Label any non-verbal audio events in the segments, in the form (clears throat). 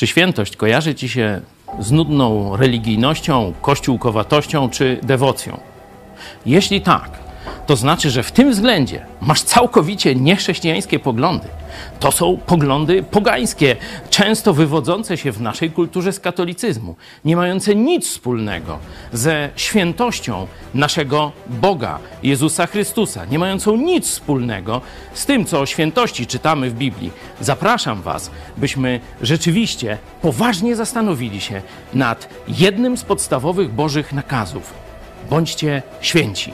Czy świętość kojarzy ci się z nudną religijnością, kościółkowatością czy dewocją? Jeśli tak, to znaczy, że w tym względzie masz całkowicie niechrześcijańskie poglądy. To są poglądy pogańskie, często wywodzące się w naszej kulturze z katolicyzmu, nie mające nic wspólnego ze świętością naszego Boga, Jezusa Chrystusa, nie mającą nic wspólnego z tym, co o świętości czytamy w Biblii. Zapraszam Was, byśmy rzeczywiście poważnie zastanowili się nad jednym z podstawowych Bożych nakazów. Bądźcie święci.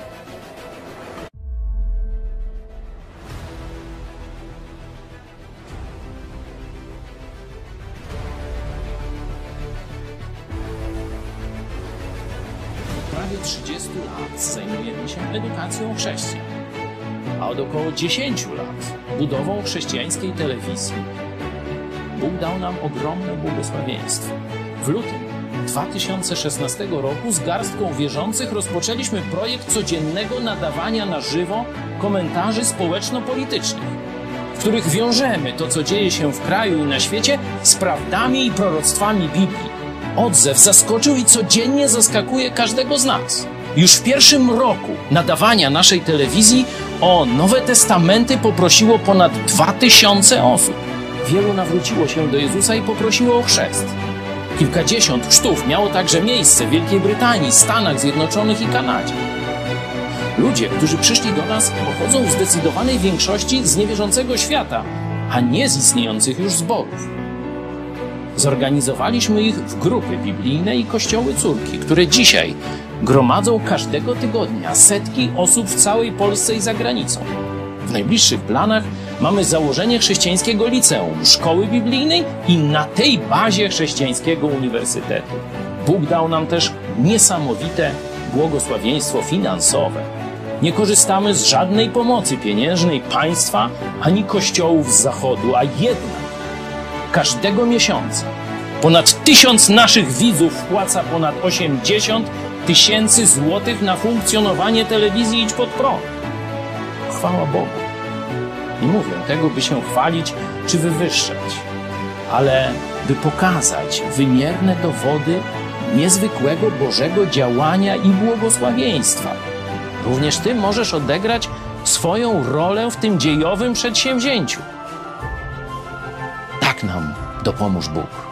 10 lat budową chrześcijańskiej telewizji. Bóg dał nam ogromne błogosławieństwo. W lutym 2016 roku z garstką wierzących rozpoczęliśmy projekt codziennego nadawania na żywo komentarzy społeczno-politycznych, w których wiążemy to, co dzieje się w kraju i na świecie, z prawdami i proroctwami Biblii. Odzew zaskoczył i codziennie zaskakuje każdego z nas. Już w pierwszym roku nadawania naszej telewizji o Nowe Testamenty poprosiło ponad 2000 osób. Wielu nawróciło się do Jezusa i poprosiło o chrzest. Kilkadziesiąt chrztów miało także miejsce w Wielkiej Brytanii, Stanach Zjednoczonych i Kanadzie. Ludzie, którzy przyszli do nas, pochodzą w zdecydowanej większości z niewierzącego świata, a nie z istniejących już zborów. Zorganizowaliśmy ich w grupy biblijne i kościoły córki, które dzisiaj gromadzą każdego tygodnia setki osób w całej Polsce i za granicą. W najbliższych planach mamy założenie chrześcijańskiego liceum, szkoły biblijnej i na tej bazie chrześcijańskiego uniwersytetu. Bóg dał nam też niesamowite błogosławieństwo finansowe. Nie korzystamy z żadnej pomocy pieniężnej państwa ani kościołów z zachodu, a jednak każdego miesiąca ponad tysiąc naszych widzów wpłaca ponad 80 tysięcy złotych na funkcjonowanie telewizji Idź Pod Prąd. Chwała Bogu. Nie mówię tego, by się chwalić czy wywyższać, ale by pokazać wymierne dowody niezwykłego Bożego działania i błogosławieństwa. Również Ty możesz odegrać swoją rolę w tym dziejowym przedsięwzięciu. Tak nam dopomóż Bóg.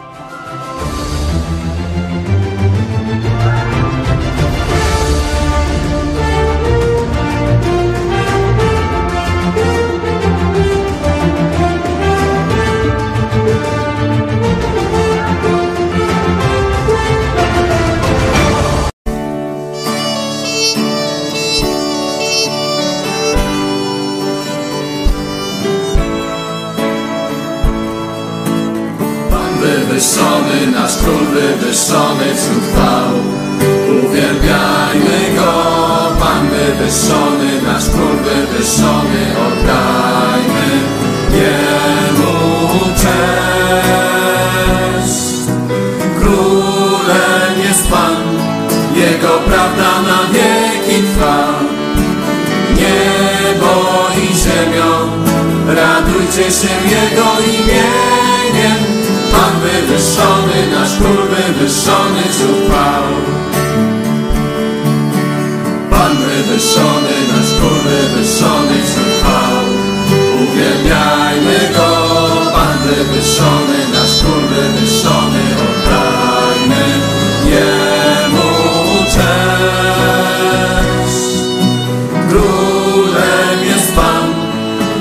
Wywyższony wśród chwał. Uwielbiajmy go, Pan wywyższony, nasz król wywyższony, oddajmy Jemu cześć. Królem jest Pan, Jego prawda na wieki trwa. Niebo i ziemią, radujcie się Jego imieniem. Wywyższony, nasz król wywyższony wśród chwał. Pan wywyższony, nasz król wywyższony wśród chwał. Uwielbiajmy go, Pan wywyższony, nasz król wywyższony, oddajmy Jemu cześć. Królem jest Pan,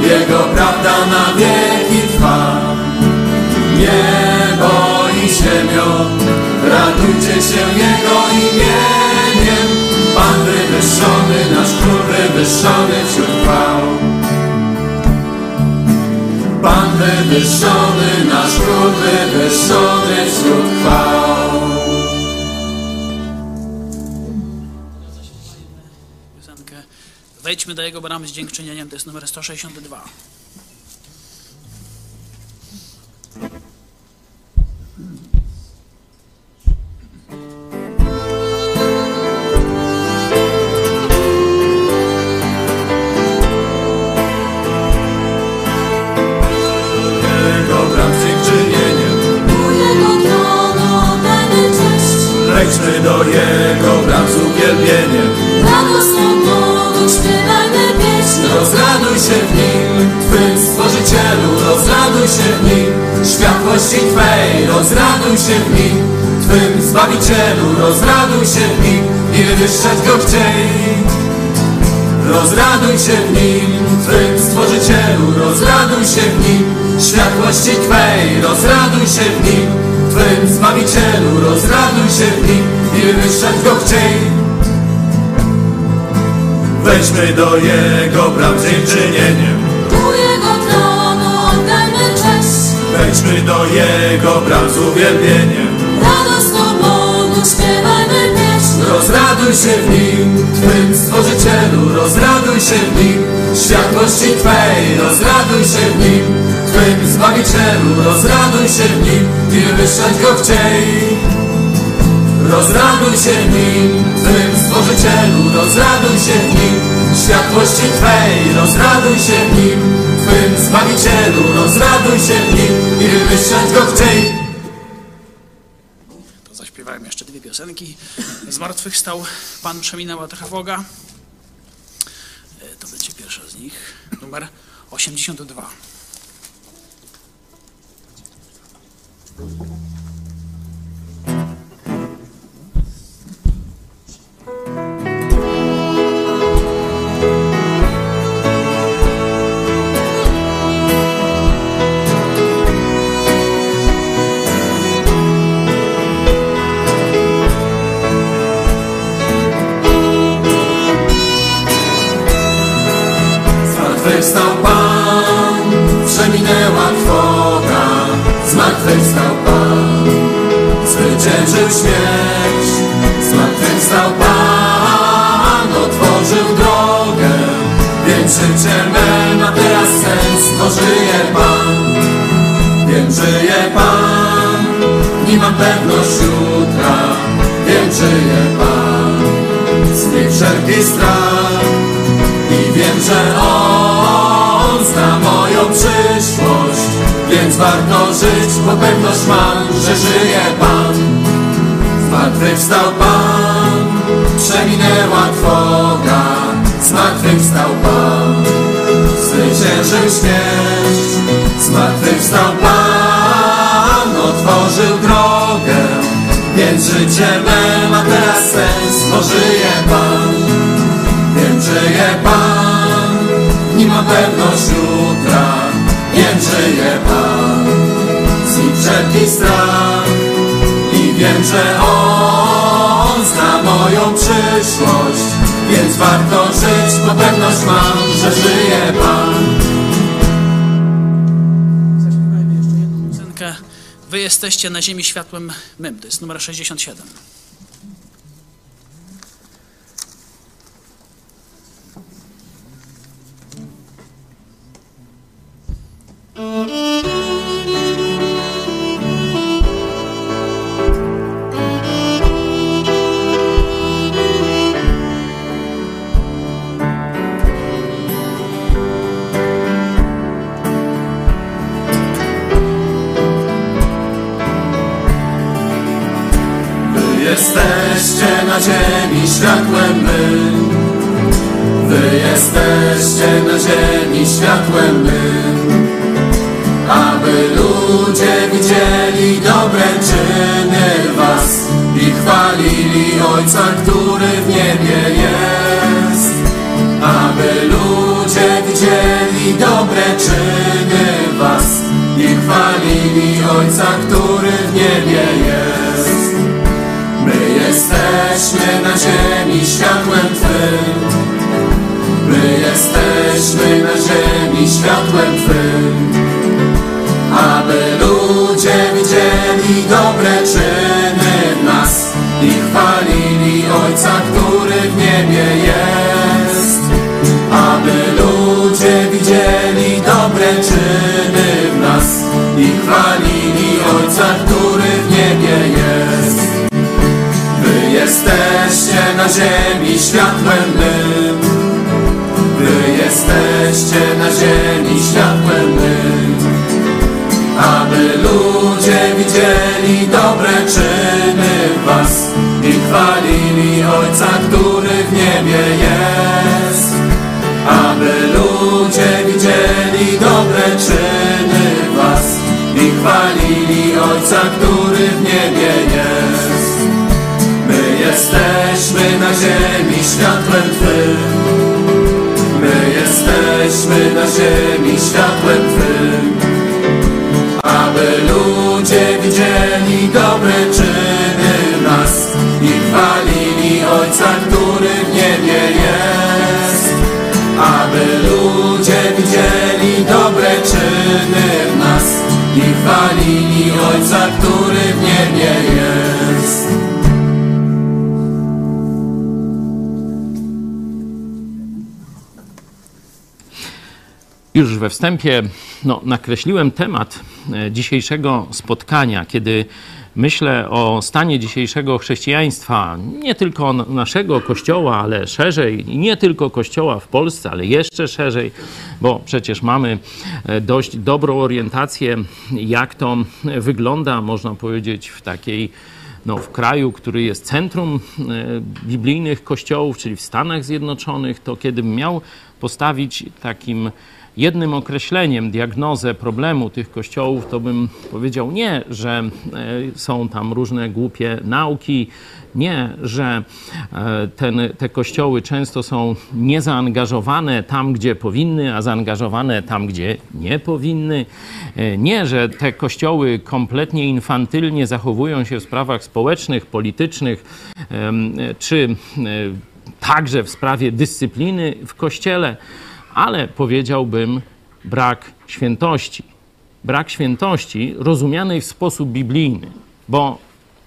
Jego prawda na wieki radujcie się Jego imieniem. Pan wywyższony, nasz król wywyższony wśród chwał. Pan wywyższony, nasz król wywyższony wśród chwał. Wejdźmy do Jego bramy z dziękczynieniem, to jest numer 162. Wejdźmy do Jego bram z uwielbieniem. Radosną Bogu śpiewajmy pieśni. Rozraduj się w Nim, Twym Stworzycielu Rozraduj się w Nim, światłości Twej Rozraduj się w Nim, Twym Zbawicielu Rozraduj się w Nim i wywyższać Go chciej Rozraduj się w Nim, Twym Stworzycielu. Rozraduj się w Nim, światłości Twej. Rozraduj się w Nim, Twym Zbawicielu. Rozraduj się w Nim i wywyższać Go chciej. Wejdźmy do Jego bram dziękczynieniem. U Jego tronu oddajmy cześć. Wejdźmy do Jego bram z uwielbieniem. Radosną Bogu pieśni Rozraduj się w Nim, Twym Stworzycielu. Rozraduj się w Nim, światłości Twej. Rozraduj się w Nim, Twym Zbawicielu. Rozraduj się w Nim i wywyższać Go chciej. Rozraduj się w Nim, Twym Stworzycielu. Rozraduj się w Nim, światłości Twej. Rozraduj się w Nim, Twym Zbawicielu. Rozraduj się w Nim i wywyższać Go chciej dwie piosenki. Zmartwychwstał Pan przeminęła trwoga. E, To będzie pierwsza z nich. Numer 82. zwyciężył śmierć. Zmartwychwstał Pan, otworzył drogę. Wiem, życie me ma teraz sens, bo żyje Pan. Wiem, żyje Pan, nie mam pewność jutra. Wiem, żyje Pan, znik wszelki strach. I wiem, że On zna moją przyszłość Więc warto żyć, bo pewność mam, że żyje Pan. Zmartwychwstał Pan, przeminęła trwoga Zmartwychwstał Pan, zwyciężył śmierć Zmartwychwstał Pan, otworzył drogę Więc życie me ma teraz sens, bo żyje Pan. Wiem, żyje Pan, nie ma pewność jutra. Wiem, żyje Pan, znik wszelki strach. I wiem, że On zna moją przyszłość. Więc warto żyć, bo pewność mam, że żyje Pan. Zaśpiewajmy jeszcze jedną piosenkę. Wy jesteście na ziemi światłem mym. To jest numer 67. jesteście na ziemi światłem my. Wy jesteście na ziemi światłem my. Aby ludzie widzieli dobre czyny was i chwalili Ojca, który w niebie jest. Aby ludzie widzieli dobre czyny was i chwalili Ojca, który w niebie jest. My jesteśmy na ziemi światłem Twym. My jesteśmy na ziemi światłem Twym. Aby ludzie widzieli dobre czyny nas i chwalili Ojca, który w niebie jest. Aby ludzie widzieli dobre czyny w nas i chwalili Ojca, który w niebie jest. Wy jesteście na ziemi światłem mym. Wy jesteście na ziemi światłem. Aby ludzie widzieli dobre czyny was chwalili Ojca, który w niebie jest. Aby ludzie widzieli dobre czyny Was i chwalili Ojca, który w niebie jest. My jesteśmy na ziemi światłem Twym. My jesteśmy na ziemi światłem Twym. Aby ludzie widzieli dobre czyny nas i chwalili Ojca, który w niebie jest. Aby ludzie widzieli dobre czyny w nas i chwalili Ojca, który w niebie jest. Już we wstępie no, nakreśliłem temat e, dzisiejszego spotkania, kiedy myślę o stanie dzisiejszego chrześcijaństwa, nie tylko naszego kościoła, ale szerzej, nie tylko kościoła w Polsce, ale jeszcze szerzej, bo przecież mamy e, dość dobrą orientację, jak to wygląda, można powiedzieć, w takiej no, w kraju, który jest centrum e, biblijnych kościołów, czyli w Stanach Zjednoczonych, to kiedym miał postawić takim jednym określeniem diagnozę problemu tych kościołów, to bym powiedział nie, że e, są tam różne głupie nauki, nie, że e, ten, te kościoły często są niezaangażowane tam, gdzie powinny, a zaangażowane tam, gdzie nie powinny. E, nie, że te kościoły kompletnie infantylnie zachowują się w sprawach społecznych, politycznych, czy także w sprawie dyscypliny w kościele ale powiedziałbym brak świętości. Brak świętości rozumianej w sposób biblijny, bo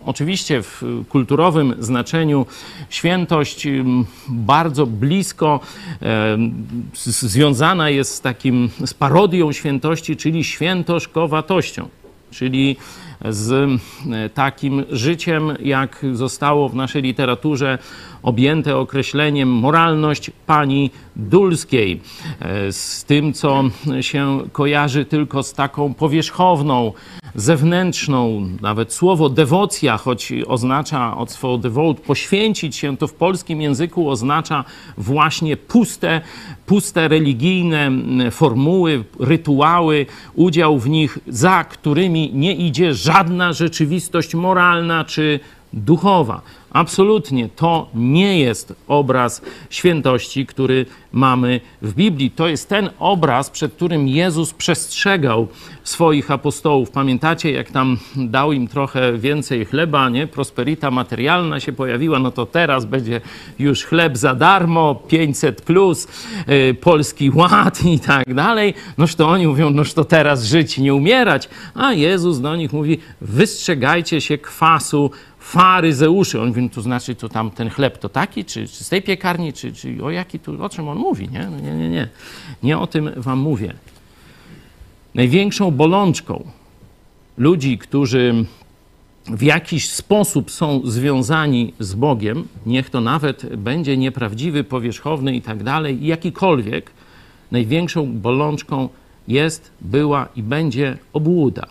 Oczywiście w kulturowym znaczeniu świętość bardzo blisko związana jest z takim z parodią świętości, czyli świętoszkowatością, czyli z e, takim życiem, jak zostało w naszej literaturze objęte określeniem moralność pani Dulskiej, e, z tym, co się kojarzy tylko z taką powierzchowną, zewnętrzną, nawet słowo dewocja, choć oznacza od słowa devote, poświęcić się, to w polskim języku oznacza właśnie puste, puste religijne formuły, rytuały, udział w nich, za którymi nie idzie żadna rzeczywistość moralna czy duchowa. Absolutnie to nie jest obraz świętości, który mamy w Biblii. To jest ten obraz, przed którym Jezus przestrzegał swoich apostołów. Pamiętacie, jak tam dał im trochę więcej chleba, nie? Prosperita materialna się pojawiła, no to teraz będzie już chleb za darmo, 500 plus, yy, polski ład i tak dalej. Noż to oni mówią, noż to teraz żyć, nie umierać. A Jezus do nich mówi, wystrzegajcie się kwasu faryzeuszy. On mówi, to znaczy, to tam ten chleb to taki, czy, czy z tej piekarni, czy, czy o jaki tu, o czym on mówi, nie? No nie, nie, nie. Nie o tym wam mówię. Największą bolączką ludzi, którzy w jakiś sposób są związani z Bogiem, niech to nawet będzie nieprawdziwy, powierzchowny i tak dalej, jakikolwiek, największą bolączką jest, była i będzie obłuda.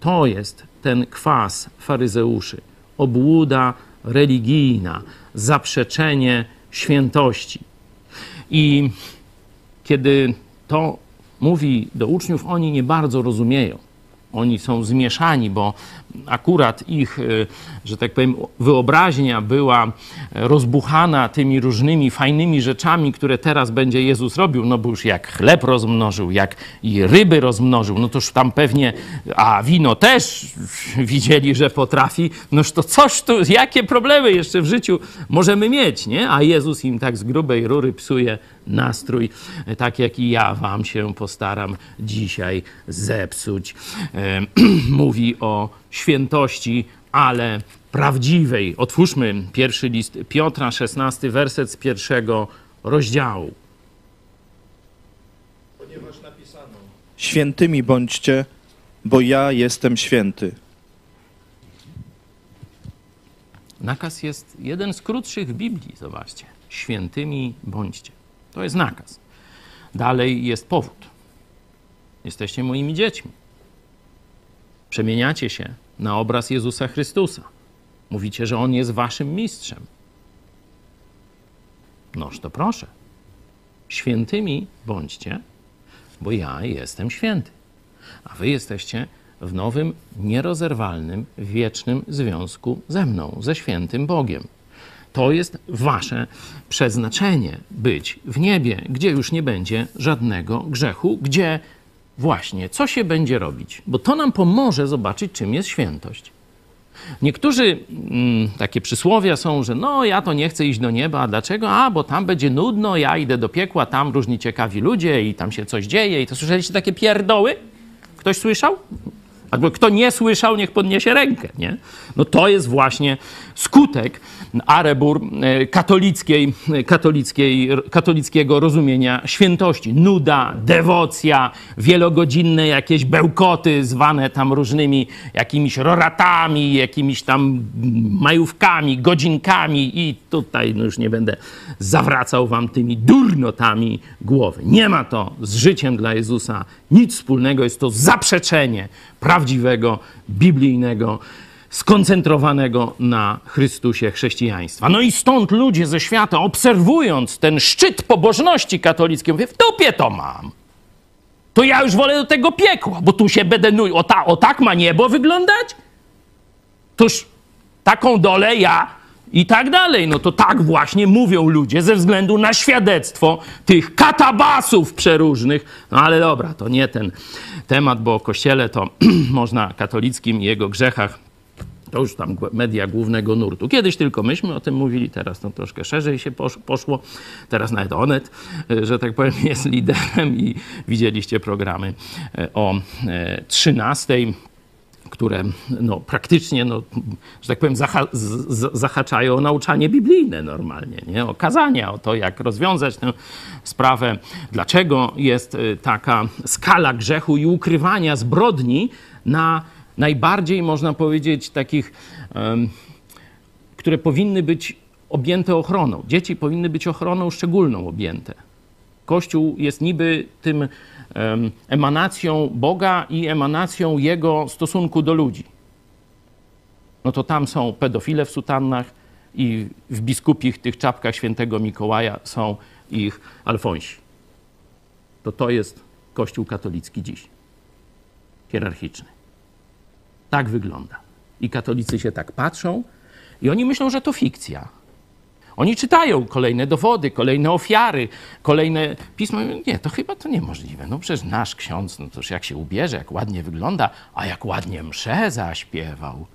To jest ten kwas faryzeuszy obłuda religijna, zaprzeczenie świętości. I kiedy to mówi do uczniów, oni nie bardzo rozumieją. Oni są zmieszani, bo akurat ich, y, że tak powiem, wyobraźnia była rozbuchana tymi różnymi fajnymi rzeczami, które teraz będzie Jezus robił. No bo już jak chleb rozmnożył, jak i ryby rozmnożył, no to już tam pewnie, a wino też (laughs) widzieli, że potrafi. Noż to coś tu, jakie problemy jeszcze w życiu możemy mieć, nie? A Jezus im tak z grubej rury psuje nastrój, tak jak i ja wam się postaram dzisiaj zepsuć. E, (clears throat) mówi o świętości, ale prawdziwej. Otwórzmy pierwszy list Piotra, 16 werset z pierwszego rozdziału. Ponieważ napisano: Świętymi bądźcie, bo ja jestem święty. Nakaz jest jeden z krótszych w Biblii, zobaczcie. Świętymi bądźcie. To jest nakaz. Dalej jest powód. Jesteście moimi dziećmi. Przemieniacie się na obraz Jezusa Chrystusa. Mówicie, że on jest waszym mistrzem. Noż to proszę. Świętymi bądźcie, bo ja jestem święty. A wy jesteście w nowym, nierozerwalnym, wiecznym związku ze mną, ze świętym Bogiem. To jest wasze przeznaczenie być w niebie, gdzie już nie będzie żadnego grzechu, gdzie właśnie co się będzie robić, bo to nam pomoże zobaczyć, czym jest świętość. Niektórzy mm, takie przysłowia są, że no ja to nie chcę iść do nieba, a dlaczego? A, bo tam będzie nudno, ja idę do piekła, tam różni ciekawi ludzie i tam się coś dzieje. I to słyszeliście takie pierdoły? Ktoś słyszał? Albo kto nie słyszał, niech podniesie rękę, nie? No to jest właśnie skutek arebur e, katolickiej, katolickiej, katolickiego rozumienia świętości. Nuda, dewocja, wielogodzinne jakieś bełkoty zwane tam różnymi jakimiś roratami, jakimiś tam majówkami, godzinkami i tutaj no już nie będę zawracał wam tymi durnotami głowy. Nie ma to z życiem dla Jezusa nic wspólnego, jest to zaprzeczenie prawdziwego, biblijnego skoncentrowanego na Chrystusie chrześcijaństwa. No i stąd ludzie ze świata, obserwując ten szczyt pobożności katolickiej, mówią, w dupie to mam. To ja już wolę do tego piekła, bo tu się będę... nuj. O, ta, o tak ma niebo wyglądać? Toż taką dolę ja i tak dalej. No to tak właśnie mówią ludzie ze względu na świadectwo tych katabasów przeróżnych. No ale dobra, to nie ten temat, bo o kościele to (clears throat) można katolickim i jego grzechach to już tam media głównego nurtu. Kiedyś tylko myśmy o tym mówili, teraz to troszkę szerzej się poszło. Teraz nawet Onet, e, że tak powiem, (laughs) jest liderem i widzieliście programy e, o 13 e, które no, praktycznie, no, że tak powiem, zaha zahaczają o nauczanie biblijne normalnie, nie? o kazania, o to, jak rozwiązać tę sprawę, dlaczego jest taka skala grzechu i ukrywania zbrodni na najbardziej, można powiedzieć, takich, które powinny być objęte ochroną. Dzieci powinny być ochroną szczególną objęte. Kościół jest niby tym emanacją Boga i emanacją Jego stosunku do ludzi. No to tam są pedofile w sutannach i w biskupich tych czapkach świętego Mikołaja są ich alfonsi. To to jest Kościół katolicki dziś. Hierarchiczny. Tak wygląda. I katolicy się tak patrzą i oni myślą, że to fikcja. Oni czytają kolejne dowody, kolejne ofiary, kolejne pisma. Nie, to chyba to niemożliwe. No przecież nasz ksiądz, no toż jak się ubierze, jak ładnie wygląda, a jak ładnie mszę zaśpiewał.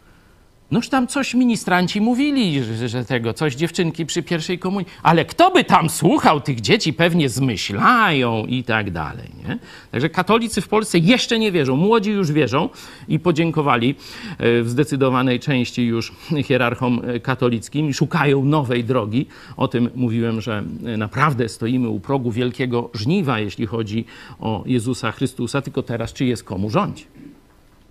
Noż tam coś ministranci mówili, że, że, tego, coś dziewczynki przy pierwszej komunii. Ale kto by tam słuchał tych dzieci, pewnie zmyślają i tak dalej. Nie? Także katolicy w Polsce jeszcze nie wierzą. Młodzi już wierzą i podziękowali e, w zdecydowanej części już hierarchom e, katolickim i szukają nowej drogi. O tym mówiłem, że e, naprawdę stoimy u progu wielkiego żniwa, jeśli chodzi o Jezusa Chrystusa, tylko teraz czy jest komu rządzi?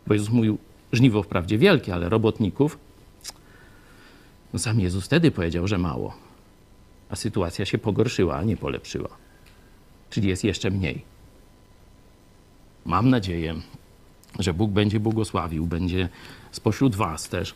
Bo Jezus mówił, Żniwo wprawdzie wielkie, ale robotników. No sam Jezus wtedy powiedział, że mało. A sytuacja się pogorszyła, a nie polepszyła. Czyli jest jeszcze mniej. Mam nadzieję, że Bóg będzie błogosławił, będzie spośród Was też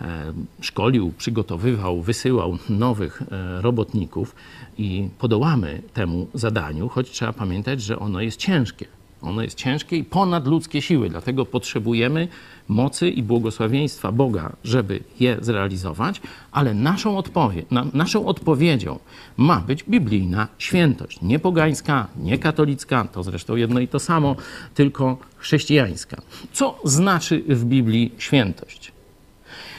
e, szkolił, przygotowywał, wysyłał nowych e, robotników i podołamy temu zadaniu, choć trzeba pamiętać, że ono jest ciężkie. Ono jest ciężkie i ponad ludzkie siły, dlatego potrzebujemy mocy i błogosławieństwa Boga, żeby je zrealizować, ale naszą, odpowie na, naszą odpowiedzią ma być biblijna świętość. Nie pogańska, nie katolicka, to zresztą jedno i to samo, tylko chrześcijańska. Co znaczy w Biblii świętość?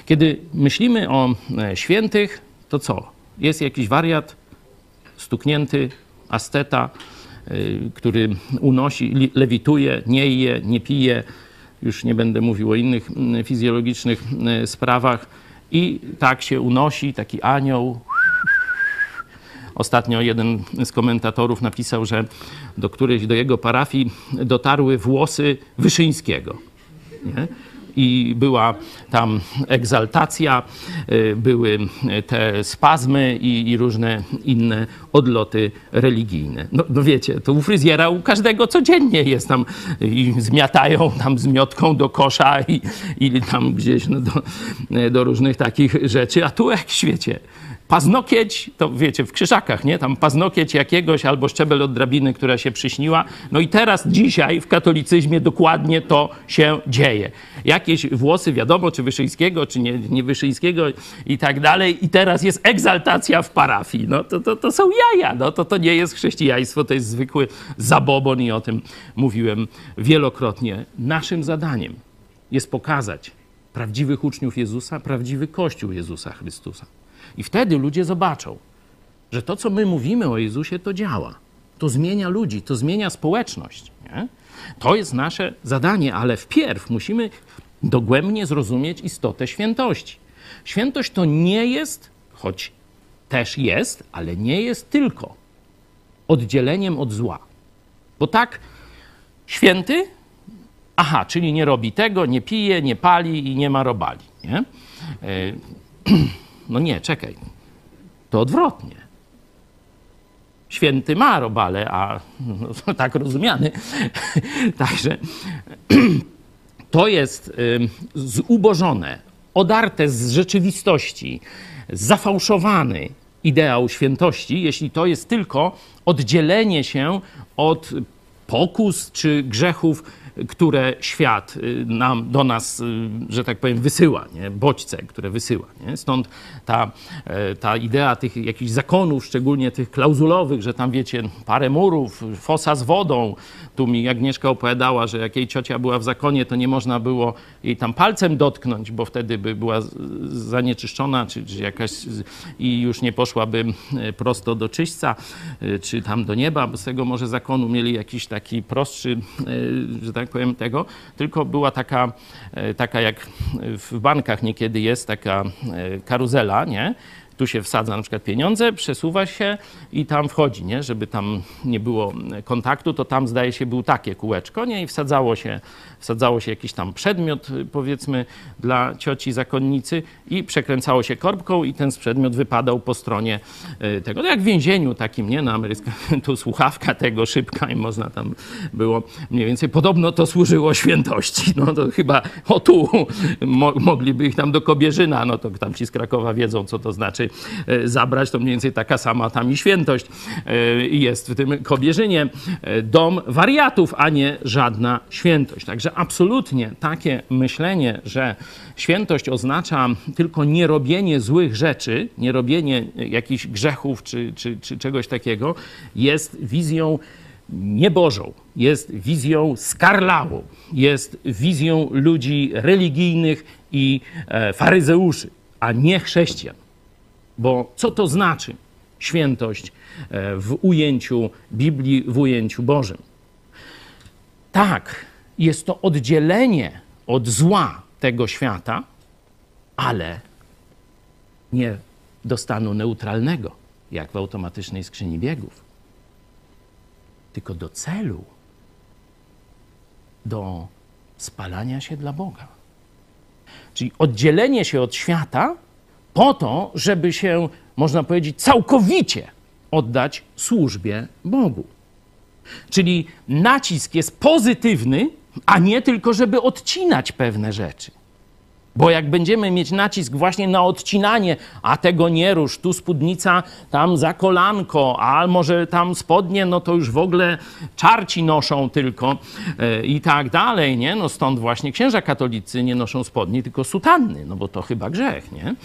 Kiedy myślimy o e, świętych, to co? Jest jakiś wariat, stuknięty, asteta, Y, który unosi, lewituje, nie je, nie pije. Już nie będę mówił o innych mm, fizjologicznych y, sprawach. I tak się unosi, taki anioł. Ostatnio jeden z komentatorów napisał, że do którejś, do jego parafii dotarły włosy Wyszyńskiego. Nie? I była tam egzaltacja, y, były te spazmy i, i różne inne odloty religijne. No, no, wiecie, to u fryzjera u każdego codziennie jest tam i zmiatają tam zmiotką do kosza i, i tam gdzieś no, do, do różnych takich rzeczy, a tu jak w świecie paznokieć, to wiecie, w krzyżakach, nie? Tam paznokieć jakiegoś albo szczebel od drabiny, która się przyśniła. No i teraz, dzisiaj w katolicyzmie dokładnie to się dzieje. Jakieś włosy, wiadomo, czy Wyszyńskiego, czy nie, nie Wyszyńskiego i tak dalej. I teraz jest egzaltacja w parafii. No to, to, to są jaja, no to, to nie jest chrześcijaństwo, to jest zwykły zabobon i o tym mówiłem wielokrotnie. Naszym zadaniem jest pokazać prawdziwych uczniów Jezusa, prawdziwy Kościół Jezusa Chrystusa. I wtedy ludzie zobaczą, że to, co my mówimy o Jezusie, to działa. To zmienia ludzi, to zmienia społeczność. Nie? To jest nasze zadanie, ale wpierw musimy dogłębnie zrozumieć istotę świętości. Świętość to nie jest, choć też jest, ale nie jest tylko oddzieleniem od zła. Bo tak, święty, aha, czyli nie robi tego, nie pije, nie pali i nie ma robali. Nie? E, (clears throat) No nie, czekaj. To odwrotnie. Święty ma robale, a no, (laughs) tak rozumiany. (laughs) Także (clears throat) to jest zubożone, odarte z rzeczywistości, zafałszowany ideał świętości, jeśli to jest tylko oddzielenie się od pokus czy grzechów które świat y, nam, do nas, y, że tak powiem, wysyła, nie? bodźce, które wysyła. Nie? Stąd ta, e, ta idea tych jakichś zakonów, szczególnie tych klauzulowych, że tam wiecie, parę murów, fosa z wodą. Tu mi Agnieszka opowiadała, że jak jej ciocia była w zakonie, to nie można było jej tam palcem dotknąć, bo wtedy by była zanieczyszczona, czy, czy jakaś i już nie poszłaby e, prosto do czyśćca, e, czy tam do nieba, bo z tego może zakonu mieli jakiś taki prostszy, że tak tak powiem, tego, tylko była taka, e, taka jak w bankach niekiedy jest taka e, karuzela, nie? Tu się wsadza na przykład pieniądze, przesuwa się i tam wchodzi, nie? żeby tam nie było kontaktu, to tam zdaje się był takie kółeczko, nie? I wsadzało się, wsadzało się jakiś tam przedmiot, powiedzmy, dla cioci zakonnicy i przekręcało się korbką i ten przedmiot wypadał po stronie e, tego. No jak w więzieniu takim, nie? Na amerykańskim, (laughs) tu słuchawka tego, szybka i można tam było mniej więcej. Podobno to służyło świętości. No to chyba, o tu, mo mogliby ich tam do Kobierzyna, no to tam ci z Krakowa wiedzą, co to znaczy E, zabrać, to mniej więcej taka sama tam i świętość e, jest w tym Kobierzynie. E, dom wariatów, a nie żadna świętość. Także absolutnie takie myślenie, że świętość oznacza tylko nierobienie złych rzeczy, nierobienie jakichś grzechów czy, czy, czy czegoś takiego, jest wizją niebożą, jest wizją skarlałą, jest wizją ludzi religijnych i faryzeuszy, a nie chrześcijan. Bo co to znaczy świętość e, w ujęciu Biblii, w ujęciu Bożym? Tak, jest to oddzielenie od zła tego świata, ale nie do stanu neutralnego, jak w automatycznej skrzyni biegów, tylko do celu, do spalania się dla Boga. Czyli oddzielenie się od świata po to, żeby się, można powiedzieć, całkowicie oddać służbie Bogu. Czyli nacisk jest pozytywny, a nie tylko, żeby odcinać pewne rzeczy. Bo jak będziemy mieć nacisk właśnie na odcinanie, a tego nie rusz, tu spódnica, tam za kolanko, a może tam spodnie, no to już w ogóle czarci noszą tylko e, i tak dalej, nie? No stąd właśnie księża katolicy nie noszą spodni, tylko sutanny, no bo to chyba grzech, nie?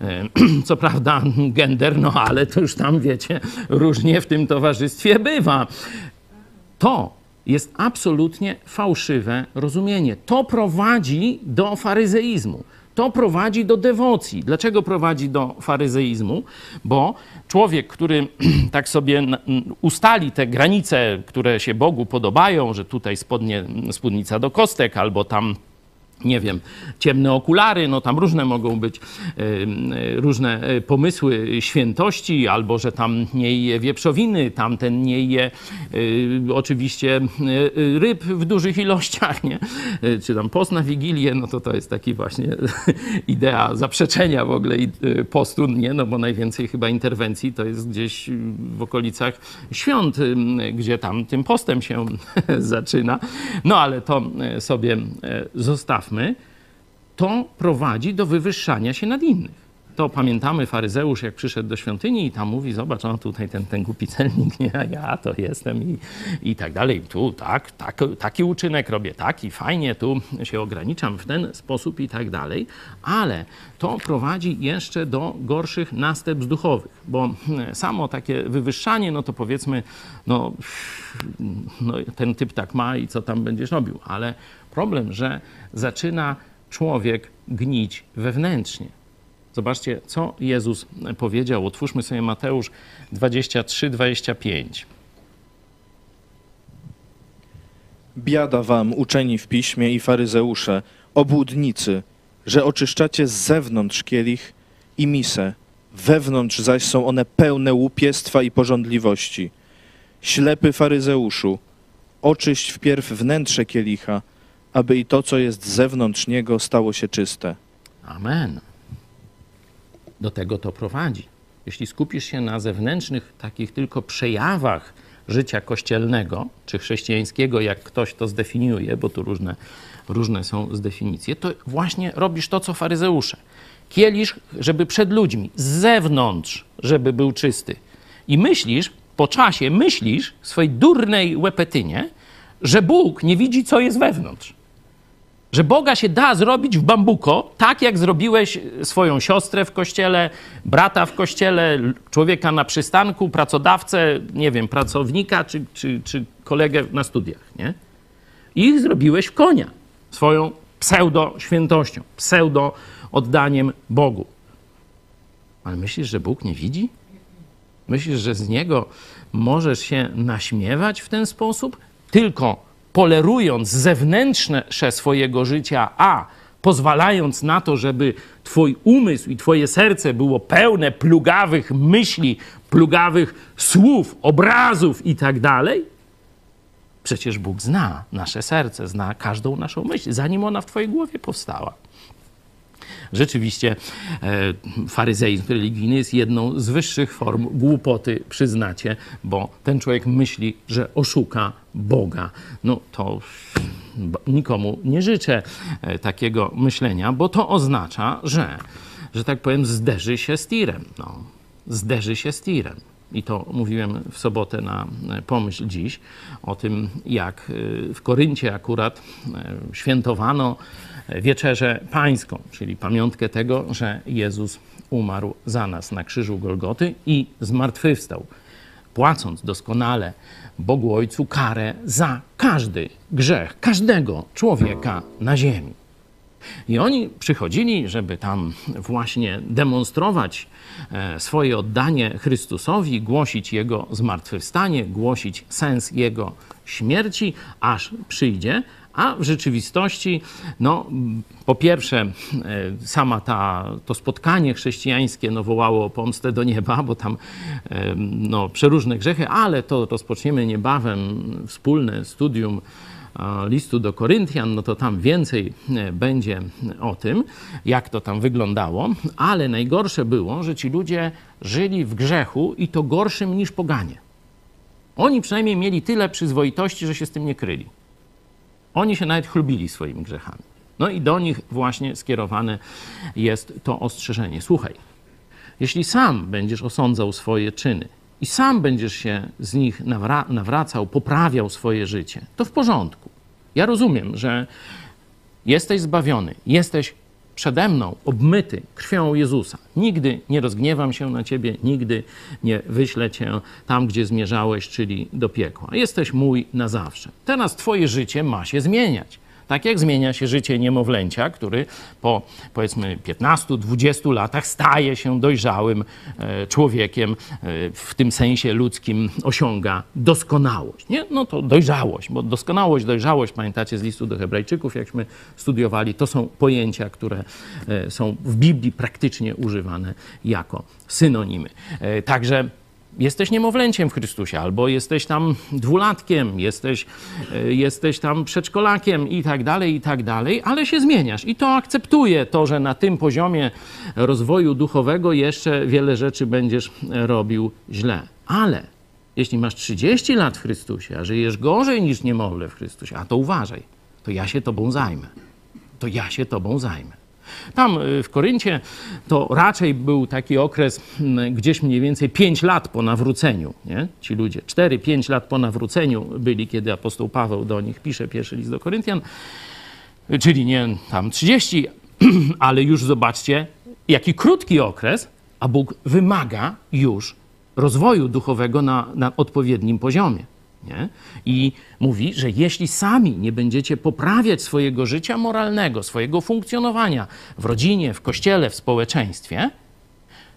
E, (clears throat) co prawda gender, no ale to już tam, wiecie, różnie w tym towarzystwie bywa. To jest absolutnie fałszywe rozumienie. To prowadzi do faryzeizmu. To prowadzi do dewocji. Dlaczego prowadzi do faryzeizmu? Bo człowiek, który (clears throat) tak sobie ustali te granice, które się Bogu podobają, że tutaj spodnie, spódnica do kostek, albo tam nie wiem, ciemne okulary, no tam różne mogą być, różne y, pomysły świętości, albo że tam nie je wieprzowiny, tamten nie je y, oczywiście y, ryb w dużych ilościach, nie? Czy tam post na Wigilię, no to to jest taki właśnie (laughs) idea zaprzeczenia w ogóle postu, nie? No bo najwięcej chyba interwencji to jest gdzieś w okolicach świąt, gdzie tam tym postem się (laughs) zaczyna. No ale to sobie y, zostawmy to prowadzi do wywyższania się nad innych. To pamiętamy faryzeusz, jak przyszedł do świątyni i tam mówi, zobacz, on tutaj ten, ten głupi celnik, (laughs) nie, a ja to jestem i, i tak dalej. Tu tak, tak, taki uczynek robię, taki, fajnie, tu się ograniczam w ten sposób i tak dalej. Ale to prowadzi jeszcze do gorszych następstw duchowych, bo hmm, samo takie wywyższanie, no to powiedzmy, no, no ten typ tak ma i co tam będziesz robił. Ale problem, że zaczyna człowiek gnić wewnętrznie. Zobaczcie, co Jezus powiedział. Otwórzmy sobie Mateusz 23, 25. Biada wam, uczeni w piśmie i faryzeusze, obłudnicy, że oczyszczacie z zewnątrz kielich i misę, wewnątrz zaś są one pełne łupiestwa i porządliwości. Ślepy faryzeuszu, oczyść wpierw wnętrze kielicha, aby i to, co jest z zewnątrz niego, stało się czyste. Amen. Do tego to prowadzi. Jeśli skupisz się na zewnętrznych, takich tylko przejawach życia kościelnego czy chrześcijańskiego, jak ktoś to zdefiniuje, bo tu różne, różne są z definicje, to właśnie robisz to, co faryzeusze. Kielisz, żeby przed ludźmi, z zewnątrz, żeby był czysty. I myślisz, po czasie myślisz w swojej durnej łepetynie, że Bóg nie widzi, co jest wewnątrz że Boga się da zrobić w bambuko, tak jak zrobiłeś swoją siostrę w kościele, brata w kościele, człowieka na przystanku, pracodawcę, nie wiem, pracownika czy, czy, czy kolegę na studiach, nie? I ich zrobiłeś w konia swoją pseudo-świętością, pseudo-oddaniem Bogu. Ale myślisz, że Bóg nie widzi? Myślisz, że z Niego możesz się naśmiewać w ten sposób? Tylko polerując zewnętrzne swojego życia, a pozwalając na to, żeby Twój umysł i Twoje serce było pełne plugawych myśli, plugawych słów, obrazów i tak dalej? Przecież Bóg zna nasze serce, zna każdą naszą myśl, zanim ona w Twojej głowie powstała. Rzeczywiście e, faryzeizm religijny jest jedną z wyższych form głupoty, przyznacie, bo ten człowiek myśli, że oszuka Boga. No to nikomu nie życzę e, takiego myślenia, bo to oznacza, że, że tak powiem, zderzy się z tirem. No, zderzy się z tirem. I to mówiłem w sobotę na e, Pomyśl Dziś o tym, jak w Koryncie akurat świętowano wieczerzę pańską, czyli pamiątkę tego, że Jezus umarł za nas na krzyżu Golgoty i zmartwychwstał, płacąc doskonale Bogu Ojcu karę za każdy grzech każdego człowieka na ziemi. I oni przychodzili, żeby tam właśnie demonstrować e, swoje oddanie Chrystusowi, głosić Jego zmartwychwstanie, głosić sens Jego śmierci, aż przyjdzie. A w rzeczywistości, no, po pierwsze, e, sama ta, to spotkanie chrześcijańskie no, wołało pomstę do nieba, bo tam e, no, przeróżne grzechy, ale to rozpoczniemy niebawem wspólne studium e, listu do Koryntian, no to tam więcej będzie o tym, jak to tam wyglądało, ale najgorsze było, że ci ludzie żyli w grzechu i to gorszym niż poganie. Oni przynajmniej mieli tyle przyzwoitości, że się z tym nie kryli. Oni się nawet chlubili swoimi grzechami. No i do nich właśnie skierowane jest to ostrzeżenie. Słuchaj, jeśli sam będziesz osądzał swoje czyny i sam będziesz się z nich nawra- nawracał, poprawiał swoje życie, to w porządku. Ja rozumiem, że jesteś zbawiony, jesteś przede mną obmyty krwią Jezusa. Nigdy nie rozgniewam się na ciebie, nigdy nie wyślę cię tam, gdzie zmierzałeś, czyli do piekła. Jesteś mój na zawsze. Teraz twoje życie ma się zmieniać. Tak jak zmienia się życie niemowlęcia, który po powiedzmy 15-20 latach staje się dojrzałym e, człowiekiem, e, w tym sensie ludzkim osiąga doskonałość. Nie? No to dojrzałość, bo doskonałość, dojrzałość, pamiętacie z listu do Hebrajczyków, jakśmy studiowali, to są pojęcia, które e, są w Biblii praktycznie używane jako synonimy. Także jesteś niemowlęciem w Chrystusie, albo jesteś tam dwulatkiem, jesteś, e, jesteś tam przedszkolakiem i tak dalej, i tak dalej, ale się zmieniasz. I to akceptuje to, że na tym poziomie rozwoju duchowego jeszcze wiele rzeczy będziesz robił źle. Ale jeśli masz 30 lat w Chrystusie, a żyjesz gorzej niż niemowlę w Chrystusie, a to uważaj, to ja się tobą zajmę. To ja się tobą zajmę. Tam y, w Koryncie to raczej był taki okres mm, gdzieś mniej więcej 5 lat po nawróceniu. Nie? Ci ludzie 4-5 lat po nawróceniu byli, kiedy apostoł Paweł do nich pisze pierwszy list do Koryntian, czyli nie tam 30, (clears throat) ale już zobaczcie, jaki krótki okres, a Bóg wymaga już rozwoju duchowego na, na odpowiednim poziomie. Nie? I mówi, że jeśli sami nie będziecie poprawiać swojego życia moralnego, swojego funkcjonowania w rodzinie, w kościele, w społeczeństwie,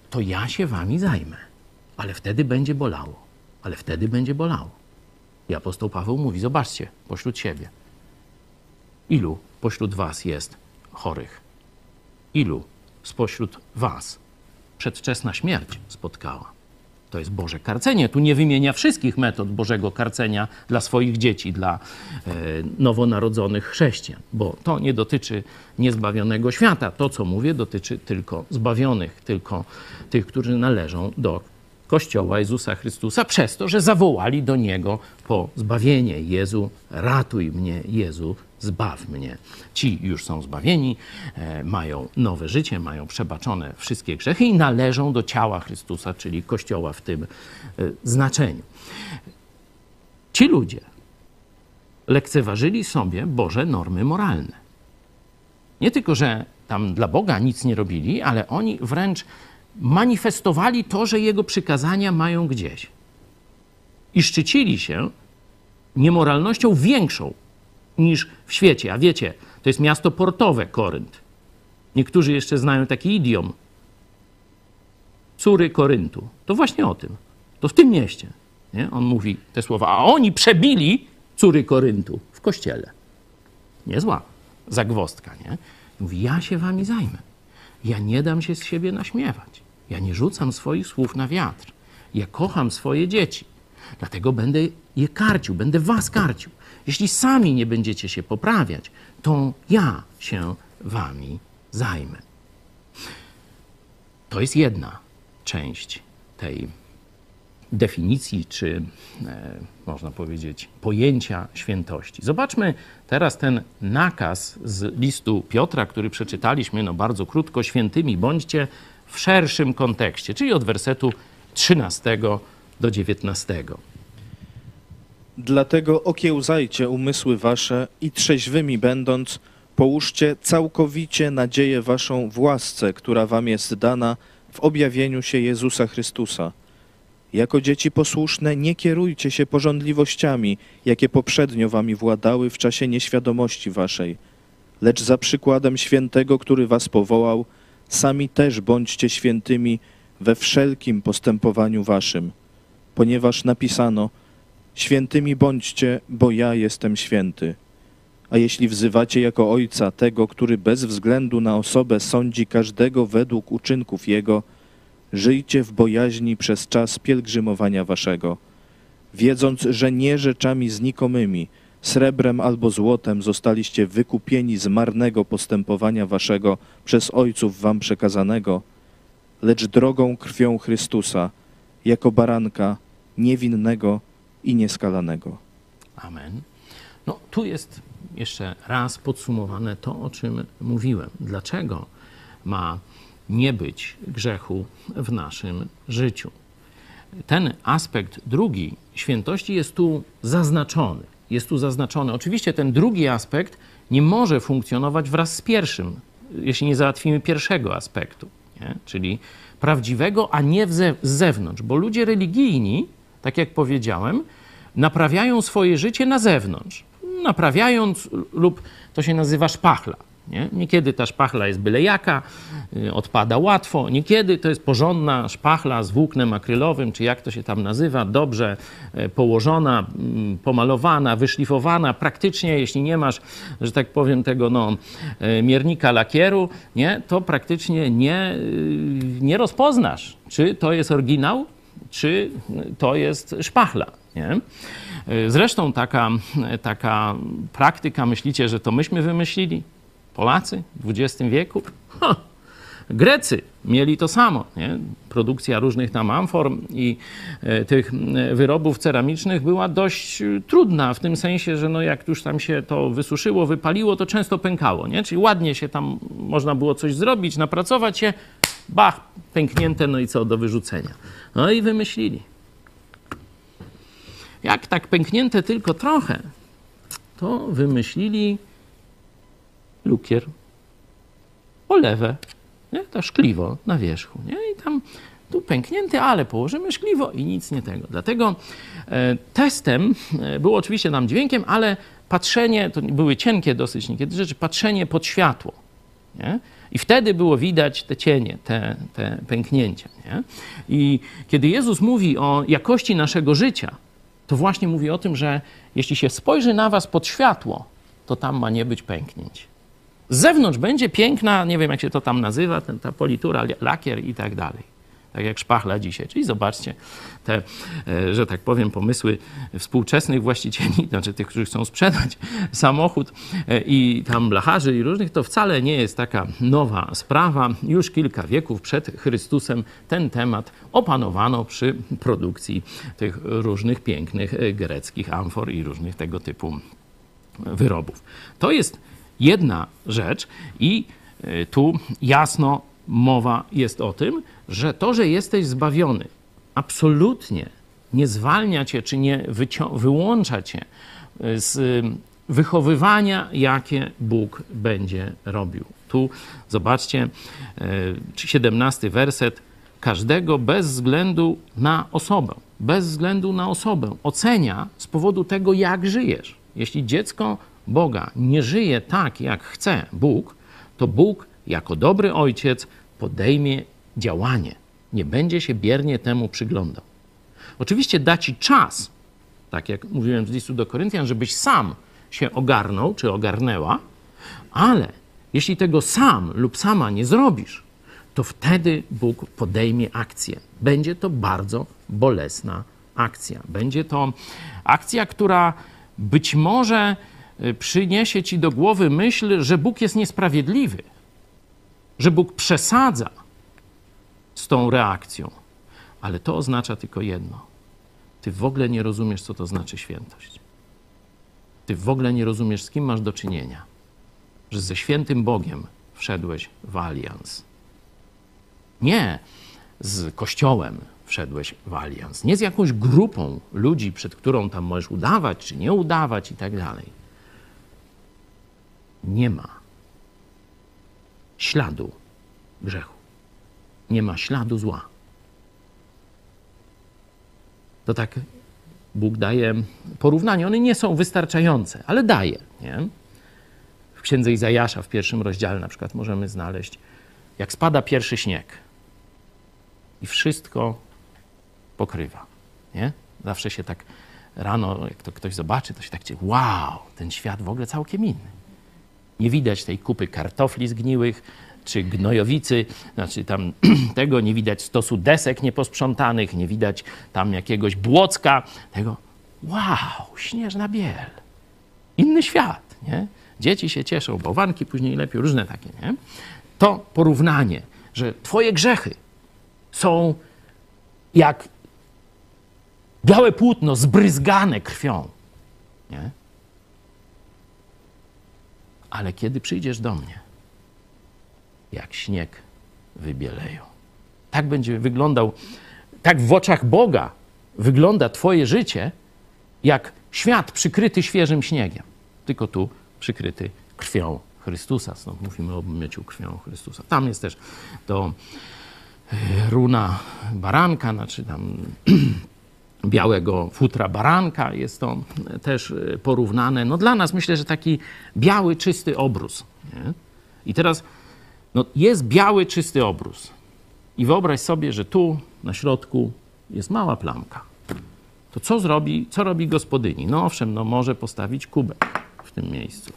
to ja się wami zajmę. Ale wtedy będzie bolało. Ale wtedy będzie bolało. I apostoł Paweł mówi: Zobaczcie, pośród siebie. Ilu pośród was jest chorych? Ilu spośród was przedwczesna śmierć spotkała? To jest Boże karcenie. Tu nie wymienia wszystkich metod Bożego karcenia dla swoich dzieci, dla e, nowonarodzonych chrześcijan, bo to nie dotyczy niezbawionego świata. To, co mówię, dotyczy tylko zbawionych, tylko tych, którzy należą do Kościoła Jezusa Chrystusa, przez to, że zawołali do Niego po zbawienie. Jezu, ratuj mnie, Jezu, zbaw mnie. Ci już są zbawieni, e, mają nowe życie, mają przebaczone wszystkie grzechy i należą do ciała Chrystusa, czyli Kościoła w tym e, znaczeniu. Ci ludzie lekceważyli sobie Boże normy moralne. Nie tylko, że tam dla Boga nic nie robili, ale oni wręcz manifestowali to, że Jego przykazania mają gdzieś. I szczycili się niemoralnością większą niż w świecie. A wiecie, to jest miasto portowe, Korynt. Niektórzy jeszcze znają taki idiom. Córy Koryntu. To właśnie o tym. To w tym mieście. Nie? On mówi te słowa. A oni przebili córy Koryntu w kościele. Niezła zagwostka, nie? Mówi, ja się wami zajmę. Ja nie dam się z siebie naśmiewać. Ja nie rzucam swoich słów na wiatr. Ja kocham swoje dzieci. Dlatego będę je karcił, będę was karcił. Jeśli sami nie będziecie się poprawiać, to ja się wami zajmę. To jest jedna część tej definicji, czy e, można powiedzieć, pojęcia świętości. Zobaczmy teraz ten nakaz z listu Piotra, który przeczytaliśmy no bardzo krótko. Świętymi bądźcie w szerszym kontekście, czyli od wersetu 13 do 19. Dlatego okiełzajcie umysły wasze i trzeźwymi będąc, połóżcie całkowicie nadzieję waszą w łasce, która wam jest dana w objawieniu się Jezusa Chrystusa. Jako dzieci posłuszne nie kierujcie się porządliwościami, jakie poprzednio wami władały w czasie nieświadomości waszej, lecz za przykładem świętego, który was powołał, sami też bądźcie świętymi we wszelkim postępowaniu waszym, ponieważ napisano – Świętymi bądźcie, bo ja jestem święty. A jeśli wzywacie jako Ojca tego, który bez względu na osobę sądzi każdego według uczynków Jego, żyjcie w bojaźni przez czas pielgrzymowania waszego, wiedząc, że nie rzeczami znikomymi, srebrem albo złotem zostaliście wykupieni z marnego postępowania waszego przez Ojców wam przekazanego, lecz drogą krwią Chrystusa, jako baranka niewinnego, i nieskalanego. Amen. No, tu jest jeszcze raz podsumowane to, o czym mówiłem. Dlaczego ma nie być grzechu w naszym życiu? Ten aspekt drugi świętości jest tu zaznaczony. Jest tu zaznaczony. Oczywiście ten drugi aspekt nie może funkcjonować wraz z pierwszym, jeśli nie załatwimy pierwszego aspektu, nie? czyli prawdziwego, a nie z zewnątrz, bo ludzie religijni tak jak powiedziałem, naprawiają swoje życie na zewnątrz. naprawiając lub to się nazywa szpachla. Nie? Niekiedy ta szpachla jest byle jaka, y, odpada łatwo, niekiedy to jest porządna szpachla z włóknem akrylowym, czy jak to się tam nazywa, dobrze y, położona, mm, pomalowana, wyszlifowana. Praktycznie, jeśli nie masz, że tak powiem, tego no, y, miernika lakieru, nie, to praktycznie nie, nie rozpoznasz, czy to jest oryginał, czy to jest szpachla. Nie? Zresztą taka, taka praktyka, myślicie, że to myśmy wymyślili? Polacy w XX wieku? Ha! Grecy mieli to samo. Nie? Produkcja różnych tam amfor i e, tych e, wyrobów ceramicznych była dość e, trudna, w tym sensie, że no jak już tam się to wysuszyło, wypaliło, to często pękało. Nie? Czyli ładnie się tam można było coś zrobić, napracować się, bach, pęknięte, no i co, do wyrzucenia. No i wymyślili. Jak tak pęknięte tylko trochę, to wymyślili lukier, olewę, nie? to szkliwo na wierzchu. Nie? I tam tu pęknięty, ale położymy szkliwo i nic nie tego. Dlatego e, testem e, było oczywiście nam dźwiękiem, ale patrzenie, to były cienkie dosyć niekiedy rzeczy, patrzenie pod światło. Nie? I wtedy było widać te cienie, te, te pęknięcia. Nie? I kiedy Jezus mówi o jakości naszego życia, to właśnie mówi o tym, że jeśli się spojrzy na was pod światło, to tam ma nie być pęknięć. Z zewnątrz będzie piękna, nie wiem jak się to tam nazywa, ten, ta politura, lakier i tak dalej. Tak jak szpachla dzisiaj. Czyli zobaczcie te, e, że tak powiem, pomysły współczesnych właścicieli, znaczy tych, którzy chcą sprzedać samochód e, i tam blacharzy i różnych, to wcale nie jest taka nowa sprawa. Już kilka wieków przed Chrystusem ten temat opanowano przy produkcji tych różnych pięknych e, greckich amfor i różnych tego typu wyrobów. To jest jedna rzecz i tu jasno mowa jest o tym, że to, że jesteś zbawiony, absolutnie nie zwalnia cię, czy nie wyłącza cię e, z e, wychowywania, jakie Bóg będzie robił. Tu zobaczcie, 17 werset. Każdego bez względu na osobę, bez względu na osobę, ocenia z powodu tego, jak żyjesz. Jeśli dziecko Boga nie żyje tak, jak chce Bóg, to Bóg jako dobry ojciec podejmie działanie. Nie będzie się biernie temu przyglądał. Oczywiście da ci czas, tak jak mówiłem z listu do Koryntian, żebyś sam się ogarnął czy ogarnęła, ale jeśli tego sam lub sama nie zrobisz, to wtedy Bóg podejmie akcję. Będzie to bardzo bolesna akcja. Będzie to akcja, która być może Y, przyniesie ci do głowy myśl, że Bóg jest niesprawiedliwy, że Bóg przesadza z tą reakcją. Ale to oznacza tylko jedno. Ty w ogóle nie rozumiesz, co to znaczy świętość. Ty w ogóle nie rozumiesz, z kim masz do czynienia. Że ze świętym Bogiem wszedłeś w alians. Nie z Kościołem wszedłeś w alians. Nie z jakąś grupą ludzi, przed którą tam możesz udawać, czy nie udawać i tak dalej nie ma śladu grzechu. Nie ma śladu zła. To tak Bóg daje porównanie. One nie są wystarczające, ale daje. Nie? W księdze Izajasza w pierwszym rozdziale na przykład możemy znaleźć, jak spada pierwszy śnieg i wszystko pokrywa. Nie? Zawsze się tak rano, jak to ktoś zobaczy, to się tak dzieje, wow, ten świat w ogóle całkiem inny. Nie widać tej kupy kartofli zgniłych, czy gnojowicy, znaczy tam (clears throat) tego, nie widać stosu desek nieposprzątanych, nie widać tam jakiegoś błocka, tego, wow, śnieżna biel. Inny świat, nie? Dzieci się cieszą, bałwanki później lepiej, różne takie, nie? To porównanie, że twoje grzechy są jak białe płótno zbryzgane krwią, nie? ale kiedy przyjdziesz do mnie, jak śnieg wybieleją. Tak będzie wyglądał, tak w oczach Boga wygląda Twoje życie, jak świat przykryty świeżym śniegiem, tylko tu przykryty krwią Chrystusa. Stąd mówimy o myciu krwią Chrystusa. Tam jest też to e, runa baranka, znaczy tam (clears throat) białego futra baranka, jest to też e, porównane. No dla nas myślę, że taki biały, czysty obrus. Nie? I teraz no, jest biały, czysty obrus. I wyobraź sobie, że tu na środku jest mała plamka. To co zrobi, co robi gospodyni? No owszem, no może postawić kubek w tym miejscu.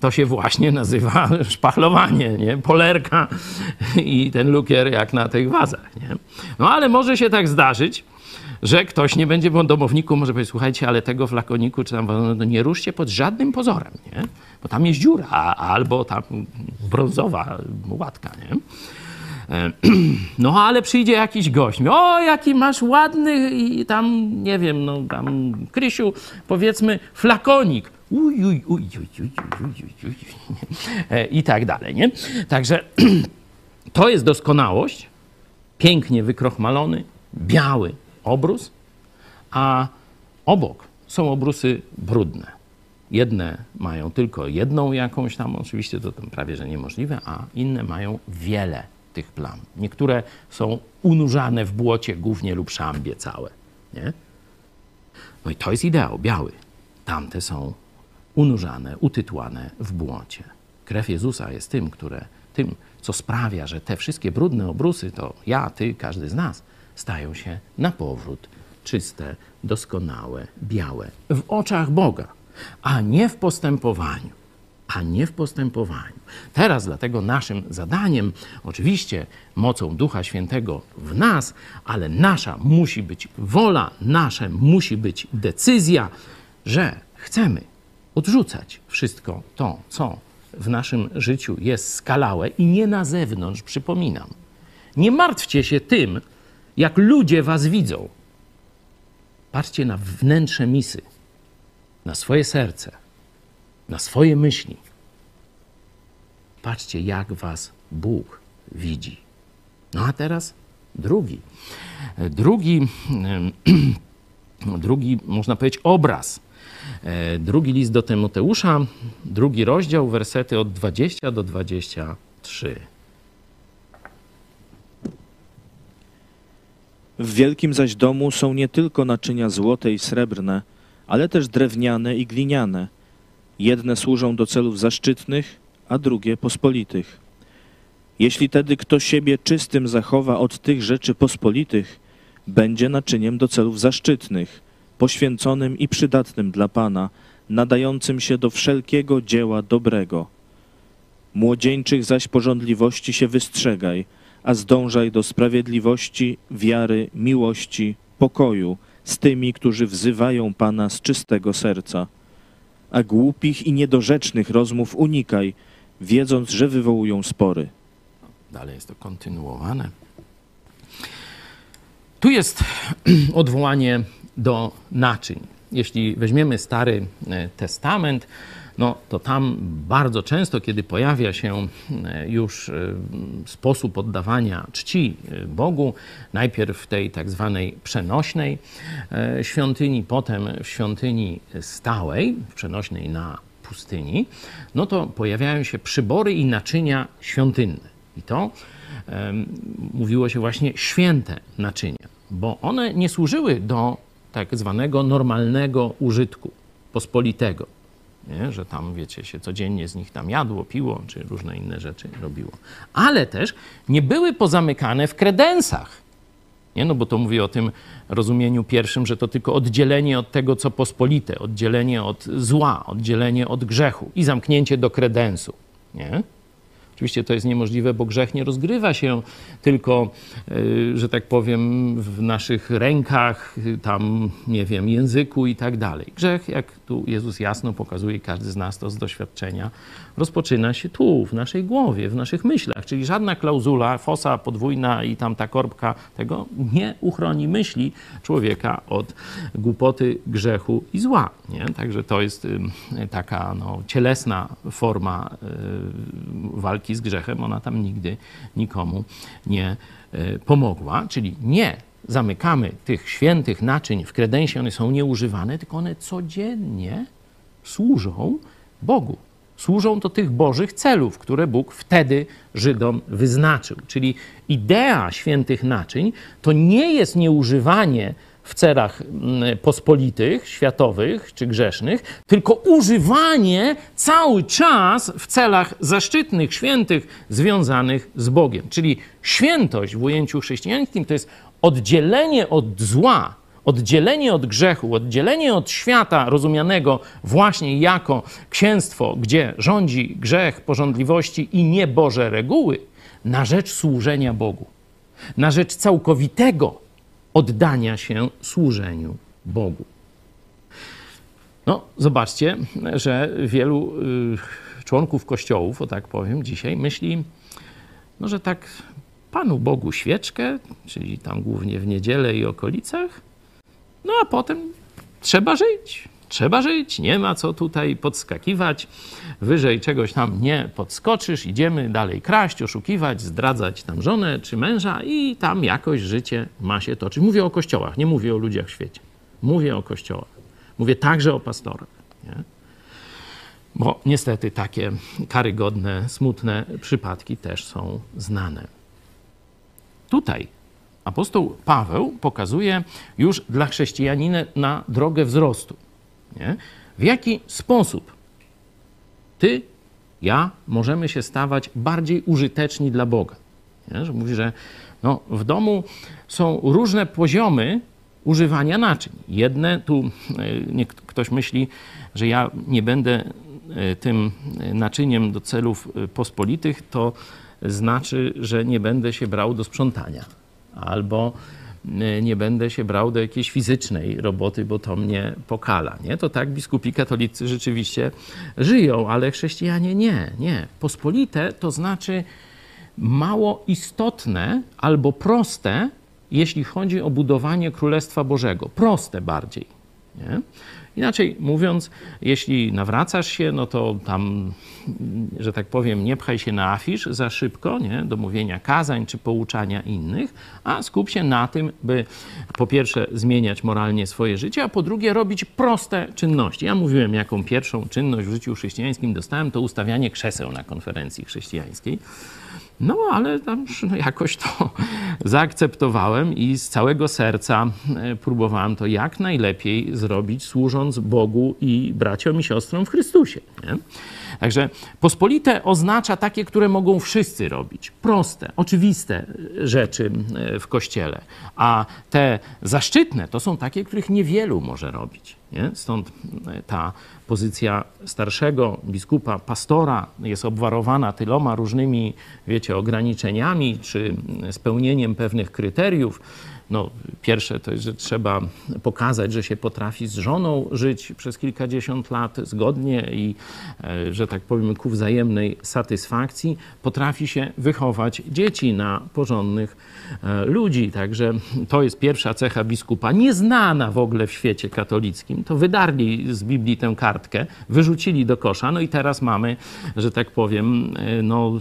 To się właśnie nazywa (laughs) szpachlowanie, nie? Polerka i ten lukier jak na tych wazach, nie? No ale może się tak zdarzyć, że ktoś nie będzie w domowniku, może powiedzieć, słuchajcie, ale tego flakoniku czy tam no nie ruszcie pod żadnym pozorem, nie? Bo tam jest dziura, albo tam brązowa łatka, nie? E, (clears throat) no ale przyjdzie jakiś gość, o jaki masz ładny i tam, nie wiem, no tam Krysiu, powiedzmy flakonik. Uj, uj, uj, uj, uj, uj, uj, uj. (laughs) E, I tak dalej, nie? Także (clears throat) to jest doskonałość, pięknie wykrochmalony, biały obrus, a obok są obrusy brudne. Jedne mają tylko jedną jakąś tam, oczywiście to tam prawie że niemożliwe, a inne mają wiele tych plam. Niektóre są unurzane w błocie głównie lub szambie całe. Nie? No i to jest ideał, biały. Tamte są unurzane, utytłane w błocie. Krew Jezusa jest tym, które, tym, co sprawia, że te wszystkie brudne obrusy, to ja, ty, każdy z nas, stają się na powrót czyste, doskonałe, białe w oczach Boga, a nie w postępowaniu a nie w postępowaniu. Teraz dlatego naszym zadaniem, oczywiście mocą Ducha Świętego w nas, ale nasza musi być wola, nasza musi być decyzja, że chcemy odrzucać wszystko to, co w naszym życiu jest skalałe i nie na zewnątrz, przypominam. Nie martwcie się tym, jak ludzie was widzą. Patrzcie na wnętrze misy, na swoje serce na swoje myśli. Patrzcie, jak was Bóg widzi. No a teraz drugi. Drugi, (clears throat) drugi można powiedzieć, obraz. Drugi list do Tymoteusza, drugi rozdział, wersety od 20 do 23. W wielkim zaś domu są nie tylko naczynia złote i srebrne, ale też drewniane i gliniane – Jedne służą do celów zaszczytnych, a drugie pospolitych. Jeśli tedy kto siebie czystym zachowa od tych rzeczy pospolitych, będzie naczyniem do celów zaszczytnych, poświęconym i przydatnym dla Pana, nadającym się do wszelkiego dzieła dobrego. Młodzieńczych zaś porządliwości się wystrzegaj, a zdążaj do sprawiedliwości, wiary, miłości, pokoju z tymi, którzy wzywają Pana z czystego serca a głupich i niedorzecznych rozmów unikaj, wiedząc, że wywołują spory. Dalej jest to kontynuowane. Tu jest (clears throat) odwołanie do naczyń. Jeśli weźmiemy Stary e, Testament, no to tam bardzo często, kiedy pojawia się e, już e, sposób oddawania czci e, Bogu, najpierw w tej tak zwanej przenośnej świątyni, potem w świątyni stałej, przenośnej na pustyni, no to pojawiają się przybory i naczynia świątynne. I to mówiło się właśnie święte naczynia, bo one nie służyły do tak zwanego normalnego użytku pospolitego nie? że tam, wiecie, się codziennie z nich tam jadło, piło, czy różne inne rzeczy robiło. Ale też nie były pozamykane w kredensach. Nie? No bo to mówię o tym rozumieniu pierwszym, że to tylko oddzielenie od tego, co pospolite, oddzielenie od zła, oddzielenie od grzechu i zamknięcie do kredensu. Nie? Oczywiście to jest niemożliwe, bo grzech nie rozgrywa się tylko, y, że tak powiem, w naszych rękach, tam, nie wiem, języku i tak dalej. Grzech, jak tu Jezus jasno pokazuje, każdy z nas to z doświadczenia, rozpoczyna się tu, w naszej głowie, w naszych myślach. Czyli żadna klauzula, fosa podwójna i tam ta korbka tego nie uchroni myśli człowieka od głupoty, grzechu i zła. Nie? Także to jest taka no, cielesna forma y, walki z grzechem. Ona tam nigdy nikomu nie y, pomogła. Czyli nie zamykamy tych świętych naczyń w kredensie, one są nieużywane, tylko one codziennie służą Bogu służą do tych bożych celów, które Bóg wtedy Żydom wyznaczył. Czyli idea świętych naczyń to nie jest nieużywanie w celach mm, pospolitych, światowych czy grzesznych, tylko używanie cały czas w celach zaszczytnych, świętych, związanych z Bogiem. Czyli świętość w ujęciu chrześcijańskim to jest oddzielenie od zła, oddzielenie od grzechu, oddzielenie od świata rozumianego właśnie jako księstwo, gdzie rządzi grzech, porządliwości i nieboże reguły, na rzecz służenia Bogu, na rzecz całkowitego oddania się służeniu Bogu. No, zobaczcie, że wielu y, członków kościołów, o tak powiem, dzisiaj myśli, no, że tak Panu Bogu świeczkę, czyli tam głównie w niedzielę i okolicach, no a potem trzeba żyć. Trzeba żyć, nie ma co tutaj podskakiwać. Wyżej czegoś tam nie podskoczysz, idziemy dalej kraść, oszukiwać, zdradzać tam żonę czy męża i tam jakoś życie ma się toczyć. Mówię o kościołach, nie mówię o ludziach w świecie. Mówię o kościołach. Mówię także o pastorach. Nie? Bo niestety takie karygodne, smutne przypadki też są znane. Tutaj apostoł Paweł pokazuje już dla chrześcijanina na drogę wzrostu. Nie? W jaki sposób ty, ja możemy się stawać bardziej użyteczni dla Boga? Nie? Że mówi, że no, w domu są różne poziomy używania naczyń. Jedne, tu e, nie, ktoś myśli, że ja nie będę e, tym naczyniem do celów e, pospolitych, to znaczy, że nie będę się brał do sprzątania albo e, nie będę się brał do jakiejś fizycznej roboty, bo to mnie pokala. Nie? To tak biskupi katolicy rzeczywiście żyją, ale chrześcijanie nie, nie. Pospolite to znaczy mało istotne albo proste, jeśli chodzi o budowanie Królestwa Bożego. Proste bardziej. Nie? Inaczej mówiąc, jeśli nawracasz się, no to tam, że tak powiem, nie pchaj się na afisz za szybko, nie? do mówienia kazań czy pouczania innych, a skup się na tym, by po pierwsze zmieniać moralnie swoje życie, a po drugie robić proste czynności. Ja mówiłem, jaką pierwszą czynność w życiu chrześcijańskim dostałem, to ustawianie krzeseł na konferencji chrześcijańskiej. No, ale tam no, jakoś to (laughs) zaakceptowałem i z całego serca e, próbowałem to jak najlepiej zrobić, służąc Bogu i braciom i siostrom w Chrystusie. Nie? Także pospolite oznacza takie, które mogą wszyscy robić. Proste, oczywiste rzeczy e, w kościele. A te zaszczytne to są takie, których niewielu może robić. Nie? Stąd e, ta pozycja starszego biskupa, pastora jest obwarowana tyloma różnymi, wiecie, ograniczeniami czy spełnieniem pewnych kryteriów. No, pierwsze to jest, że trzeba pokazać, że się potrafi z żoną żyć przez kilkadziesiąt lat zgodnie i, e, że tak powiem, ku wzajemnej satysfakcji. Potrafi się wychować dzieci na porządnych e, ludzi. Także to jest pierwsza cecha biskupa, nieznana w ogóle w świecie katolickim. To wydarli z Biblii tę kartkę, wyrzucili do kosza, no i teraz mamy, że tak powiem, e, no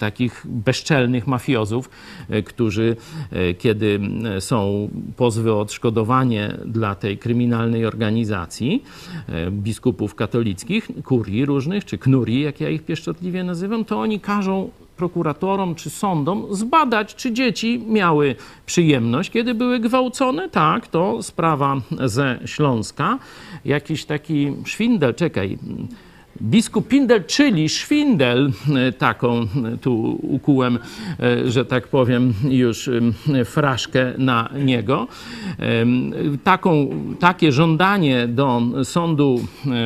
takich bezczelnych mafiozów, e, którzy e, kiedy są pozwy o odszkodowanie dla tej kryminalnej organizacji e, biskupów katolickich, kurii różnych, czy knurii, jak ja ich pieszczotliwie nazywam, to oni każą prokuratorom czy sądom zbadać, czy dzieci miały przyjemność, kiedy były gwałcone. Tak, to sprawa ze Śląska. Jakiś taki szwindel, czekaj, Biskup Pindel, czyli Szwindel, e, taką e, tu ukułem, e, że tak powiem, już fraszkę na niego. Taką, takie żądanie do sądu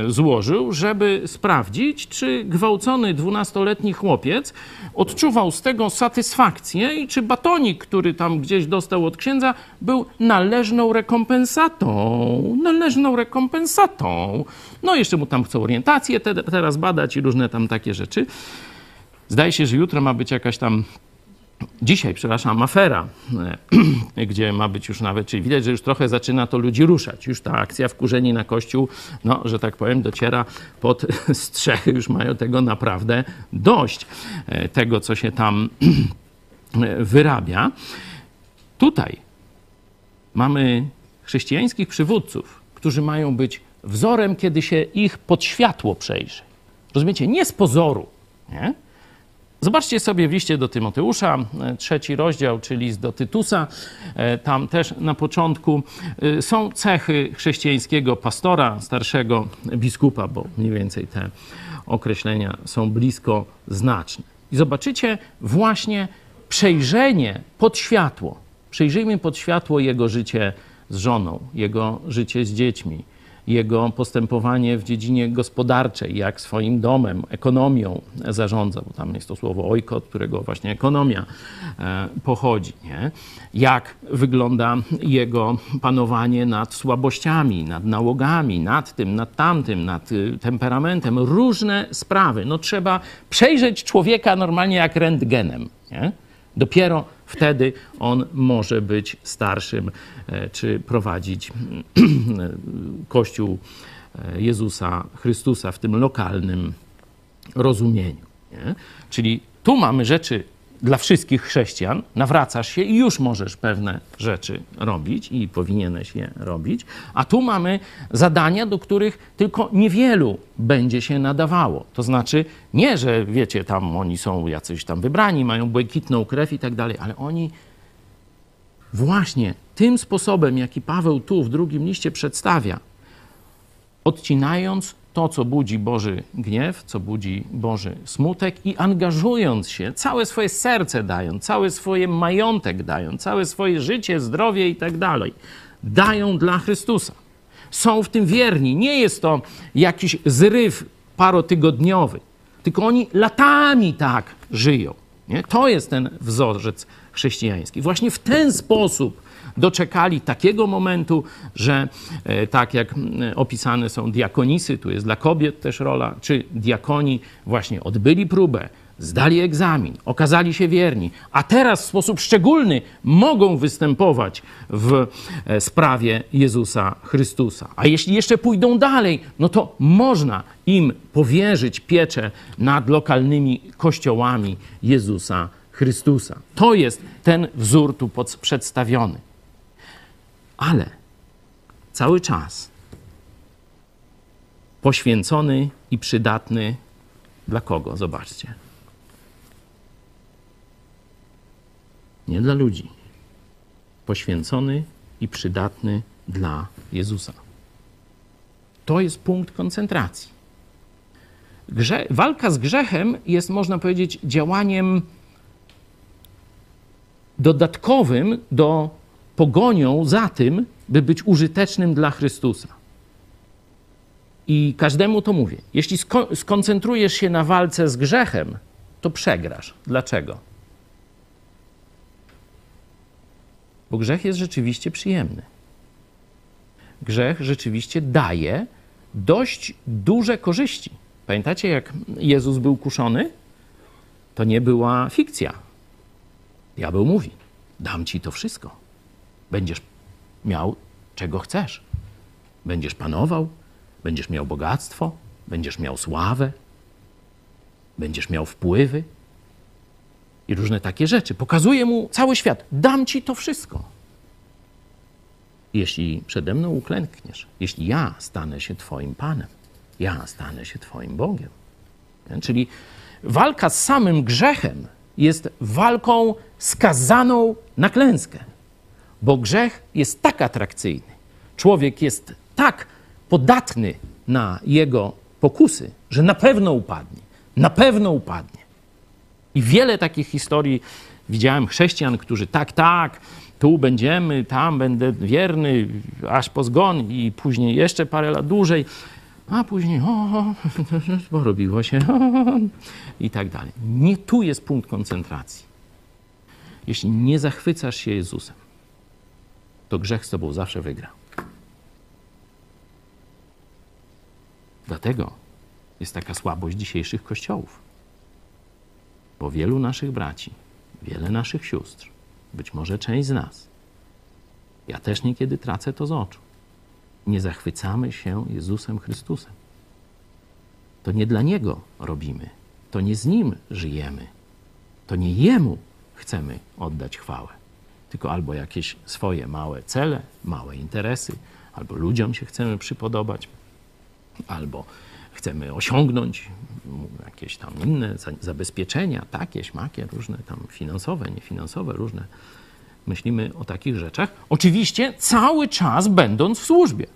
złożył, żeby sprawdzić, czy gwałcony dwunastoletni chłopiec odczuwał z tego satysfakcję i czy batonik, który tam gdzieś dostał od księdza, był należną rekompensatą. Należną rekompensatą. No jeszcze mu tam chcą orientację te, teraz badać i różne tam takie rzeczy. Zdaje się, że jutro ma być jakaś tam dzisiaj, przepraszam, afera, e, (clears throat) gdzie ma być już nawet, czyli widać, że już trochę zaczyna to ludzi ruszać. Już ta akcja wkurzeni na Kościół, no, że tak powiem, dociera pod (clears throat) strzechy, już mają tego naprawdę dość, e, tego, co się tam (clears throat) wyrabia. Tutaj mamy chrześcijańskich przywódców, którzy mają być wzorem, kiedy się ich pod światło przejrzy. Rozumiecie? Nie z pozoru. Nie? Zobaczcie sobie w liście do Tymoteusza, e, trzeci rozdział, czyli list do Tytusa. E, tam też na początku e, są cechy chrześcijańskiego pastora, starszego biskupa, bo mniej więcej te określenia są blisko znaczne. I zobaczycie właśnie przejrzenie pod światło. Przejrzyjmy pod światło jego życie z żoną, jego życie z dziećmi, jego postępowanie w dziedzinie gospodarczej, jak swoim domem, ekonomią zarządza, bo tam jest to słowo ojko, od którego właśnie ekonomia e, pochodzi. Nie? Jak wygląda jego panowanie nad słabościami, nad nałogami, nad tym, nad tamtym, nad y, temperamentem. Różne sprawy. No trzeba przejrzeć człowieka normalnie jak rentgenem. Nie? Dopiero wtedy on może być starszym e, czy prowadzić (clears throat) Kościół e, Jezusa Chrystusa w tym lokalnym rozumieniu. Nie? Czyli tu mamy rzeczy dla wszystkich chrześcijan, nawracasz się i już możesz pewne rzeczy robić i powinieneś je robić, a tu mamy zadania, do których tylko niewielu będzie się nadawało. To znaczy nie, że wiecie, tam oni są jacyś tam wybrani, mają błękitną krew i tak dalej, ale oni właśnie tym sposobem, jaki Paweł tu w drugim liście przedstawia, odcinając to, co budzi Boży gniew, co budzi Boży smutek i angażując się, całe swoje serce dają, całe swoje majątek dają, całe swoje życie, zdrowie i tak dalej, dają dla Chrystusa. Są w tym wierni. Nie jest to jakiś zryw parotygodniowy, tylko oni latami tak żyją. Nie? To jest ten wzorzec chrześcijański. Właśnie w ten sposób doczekali takiego momentu, że e, tak jak opisane są diakonisy, tu jest dla kobiet też rola, czy diakoni właśnie odbyli próbę, zdali egzamin, okazali się wierni, a teraz w sposób szczególny mogą występować w e, sprawie Jezusa Chrystusa. A jeśli jeszcze pójdą dalej, no to można im powierzyć pieczę nad lokalnymi kościołami Jezusa Chrystusa. To jest ten wzór tu przedstawiony ale cały czas poświęcony i przydatny dla kogo? Zobaczcie. Nie dla ludzi. Poświęcony i przydatny dla Jezusa. To jest punkt koncentracji. Grze walka z grzechem jest, można powiedzieć, działaniem dodatkowym do pogonią za tym, by być użytecznym dla Chrystusa. I każdemu to mówię. Jeśli sko skoncentrujesz się na walce z grzechem, to przegrasz. Dlaczego? Bo grzech jest rzeczywiście przyjemny. Grzech rzeczywiście daje dość duże korzyści. Pamiętacie, jak Jezus był kuszony? To nie była fikcja. Diabeł mówi: Dam ci to wszystko będziesz miał czego chcesz. Będziesz panował, będziesz miał bogactwo, będziesz miał sławę, będziesz miał wpływy i różne takie rzeczy. Pokazuje mu cały świat: dam ci to wszystko. Jeśli przede mną uklękniesz, jeśli ja stanę się Twoim Panem, ja stanę się Twoim Bogiem. Czyli walka z samym grzechem jest walką skazaną na klęskę bo grzech jest tak atrakcyjny, człowiek jest tak podatny na jego pokusy, że na pewno upadnie. Na pewno upadnie. I wiele takich historii widziałem chrześcijan, którzy tak, tak, tu będziemy, tam będę wierny, aż po zgon i później jeszcze parę lat dłużej, a później o, (laughs) porobiło się o, i tak dalej. Nie tu jest punkt koncentracji. Jeśli nie zachwycasz się Jezusem, to grzech z tobą zawsze wygra. Dlatego jest taka słabość dzisiejszych kościołów. Bo wielu naszych braci, wiele naszych sióstr, być może część z nas, ja też niekiedy tracę to z oczu. Nie zachwycamy się Jezusem Chrystusem. To nie dla Niego robimy, to nie z Nim żyjemy, to nie Jemu chcemy oddać chwałę tylko albo jakieś swoje małe cele, małe interesy, albo ludziom się chcemy przypodobać, albo chcemy osiągnąć jakieś tam inne zabezpieczenia, takie, śmakie, różne tam finansowe, niefinansowe, różne. Myślimy o takich rzeczach. Oczywiście cały czas będąc w służbie.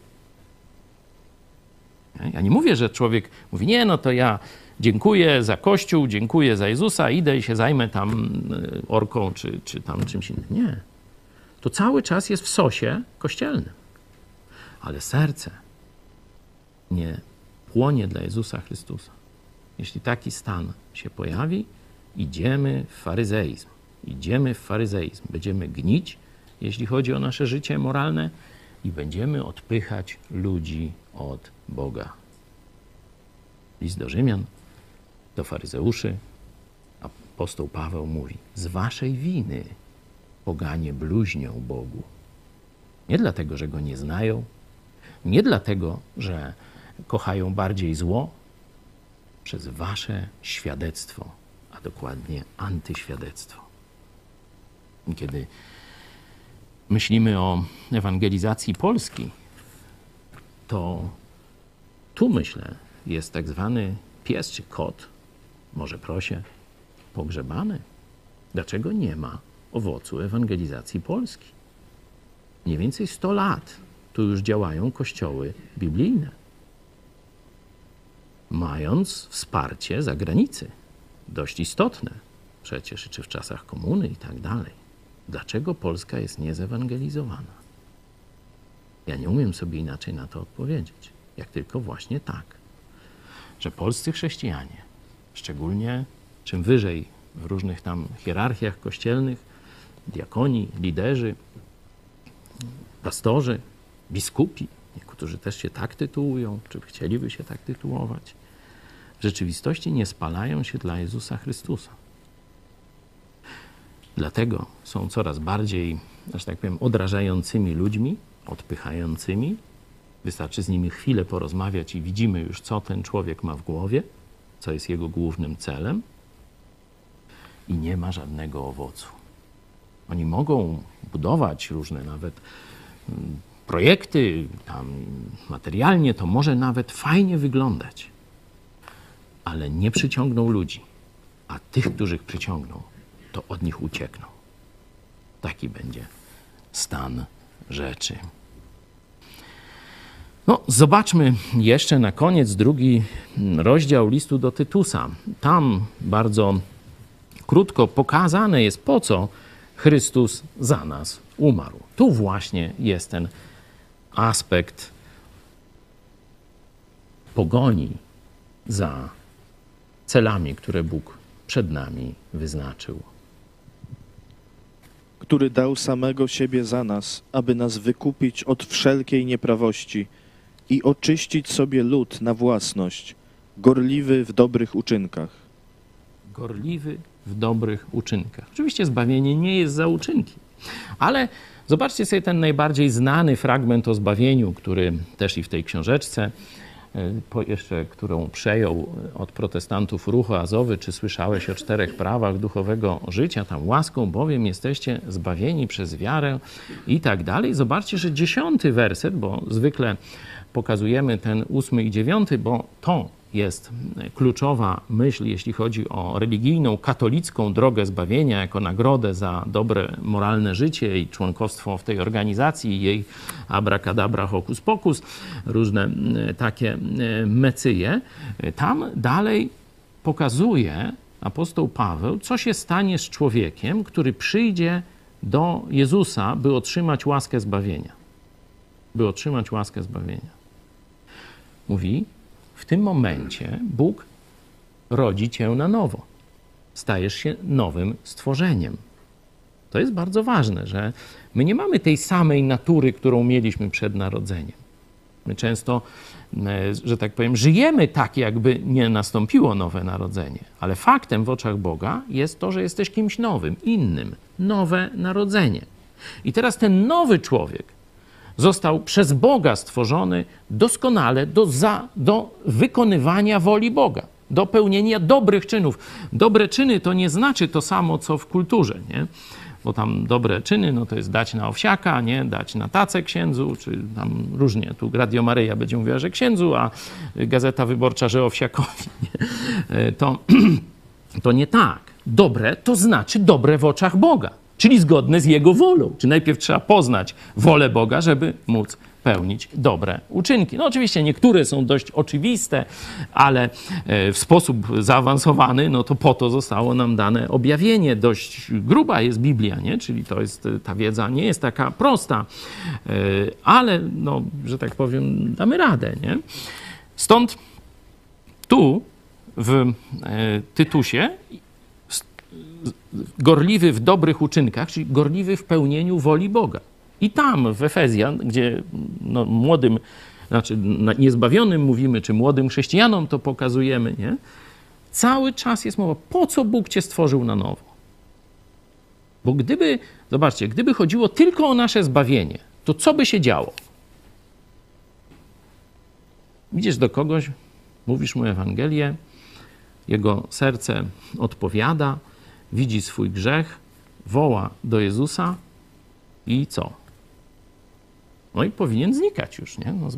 Ja nie mówię, że człowiek mówi, nie, no to ja dziękuję za Kościół, dziękuję za Jezusa, idę i się zajmę tam e, orką czy, czy tam czymś innym. Nie. To cały czas jest w sosie kościelnym. Ale serce nie płonie dla Jezusa Chrystusa. Jeśli taki stan się pojawi, idziemy w faryzeizm. Idziemy w faryzeizm. Będziemy gnić, jeśli chodzi o nasze życie moralne i będziemy odpychać ludzi od Boga. List do Rzymian, do faryzeuszy, apostoł Paweł mówi: Z waszej winy poganie bluźnią Bogu. Nie dlatego, że go nie znają, nie dlatego, że kochają bardziej zło, przez wasze świadectwo, a dokładnie antyświadectwo. Kiedy myślimy o ewangelizacji Polski, to tu myślę, jest tak zwany pies czy kot, może prosie, pogrzebany. Dlaczego nie ma owocu ewangelizacji Polski? Mniej więcej 100 lat tu już działają kościoły biblijne, mając wsparcie zagranicy, dość istotne przecież, czy w czasach komuny i tak dalej. Dlaczego Polska jest niezewangelizowana? Ja nie umiem sobie inaczej na to odpowiedzieć, jak tylko właśnie tak, że polscy chrześcijanie, szczególnie czym wyżej w różnych tam hierarchiach kościelnych, diakoni, liderzy, pastorzy, biskupi, niektórzy też się tak tytułują, czy chcieliby się tak tytułować, w rzeczywistości nie spalają się dla Jezusa Chrystusa. Dlatego są coraz bardziej, że tak powiem, odrażającymi ludźmi, odpychającymi. Wystarczy z nimi chwilę porozmawiać i widzimy już, co ten człowiek ma w głowie, co jest jego głównym celem, i nie ma żadnego owocu. Oni mogą budować różne nawet mm, projekty, tam materialnie to może nawet fajnie wyglądać, ale nie przyciągną ludzi, a tych, których przyciągną, to od nich uciekną. Taki będzie stan rzeczy. No, zobaczmy jeszcze na koniec drugi rozdział listu do Tytusa. Tam bardzo krótko pokazane jest, po co Chrystus za nas umarł. Tu właśnie jest ten aspekt pogoni za celami, które Bóg przed nami wyznaczył. Który dał samego siebie za nas, aby nas wykupić od wszelkiej nieprawości i oczyścić sobie lud na własność, gorliwy w dobrych uczynkach. Gorliwy w dobrych uczynkach. Oczywiście zbawienie nie jest za uczynki, ale zobaczcie sobie ten najbardziej znany fragment o zbawieniu, który też i w tej książeczce E, jeszcze, którą przejął od protestantów ruch azowy, czy słyszałeś o czterech prawach duchowego życia, tam łaską bowiem jesteście zbawieni przez wiarę i tak dalej. Zobaczcie, że dziesiąty werset, bo zwykle pokazujemy ten ósmy i dziewiąty, bo to jest kluczowa myśl, jeśli chodzi o religijną, katolicką drogę zbawienia jako nagrodę za dobre, moralne życie i członkostwo w tej organizacji, jej abracadabra, hokus pokus, różne takie mecyje. Tam dalej pokazuje apostoł Paweł, co się stanie z człowiekiem, który przyjdzie do Jezusa, by otrzymać łaskę zbawienia. By otrzymać łaskę zbawienia. Mówi, w tym momencie Bóg rodzi cię na nowo. Stajesz się nowym stworzeniem. To jest bardzo ważne, że my nie mamy tej samej natury, którą mieliśmy przed narodzeniem. My często, e, że tak powiem, żyjemy tak, jakby nie nastąpiło nowe narodzenie, ale faktem w oczach Boga jest to, że jesteś kimś nowym, innym, nowe narodzenie. I teraz ten nowy człowiek został przez Boga stworzony doskonale do, za, do wykonywania woli Boga, do pełnienia dobrych czynów. Dobre czyny to nie znaczy to samo, co w kulturze. Nie? bo tam dobre czyny, no to jest dać na owsiaka, nie? Dać na tacę księdzu, czy tam różnie. Tu Radio Maryja będzie mówiła, że księdzu, a Gazeta Wyborcza, że owsiakowi. (laughs) Nie? E, to, (clears throat) to nie tak. Dobre to znaczy dobre w oczach Boga, czyli zgodne z Jego wolą. Czy najpierw trzeba poznać wolę Boga, żeby móc pełnić dobre uczynki. No oczywiście niektóre są dość oczywiste, ale e, w sposób zaawansowany, no to po to zostało nam dane objawienie. Dość gruba jest Biblia, nie? Czyli to jest, e, ta wiedza nie jest taka prosta, e, ale no, że tak powiem, damy radę, nie? Stąd tu w Tytusie gorliwy w dobrych uczynkach, czyli gorliwy w pełnieniu woli Boga. I tam w Efezjan, gdzie no, młodym, znaczy niezbawionym mówimy, czy młodym chrześcijanom to pokazujemy, nie? Cały czas jest mowa, po co Bóg cię stworzył na nowo? Bo gdyby, zobaczcie, gdyby chodziło tylko o nasze zbawienie, to co by się działo? Idziesz do kogoś, mówisz mu Ewangelię, jego serce odpowiada, widzi swój grzech, woła do Jezusa i co? No i powinien znikać już, nie? No,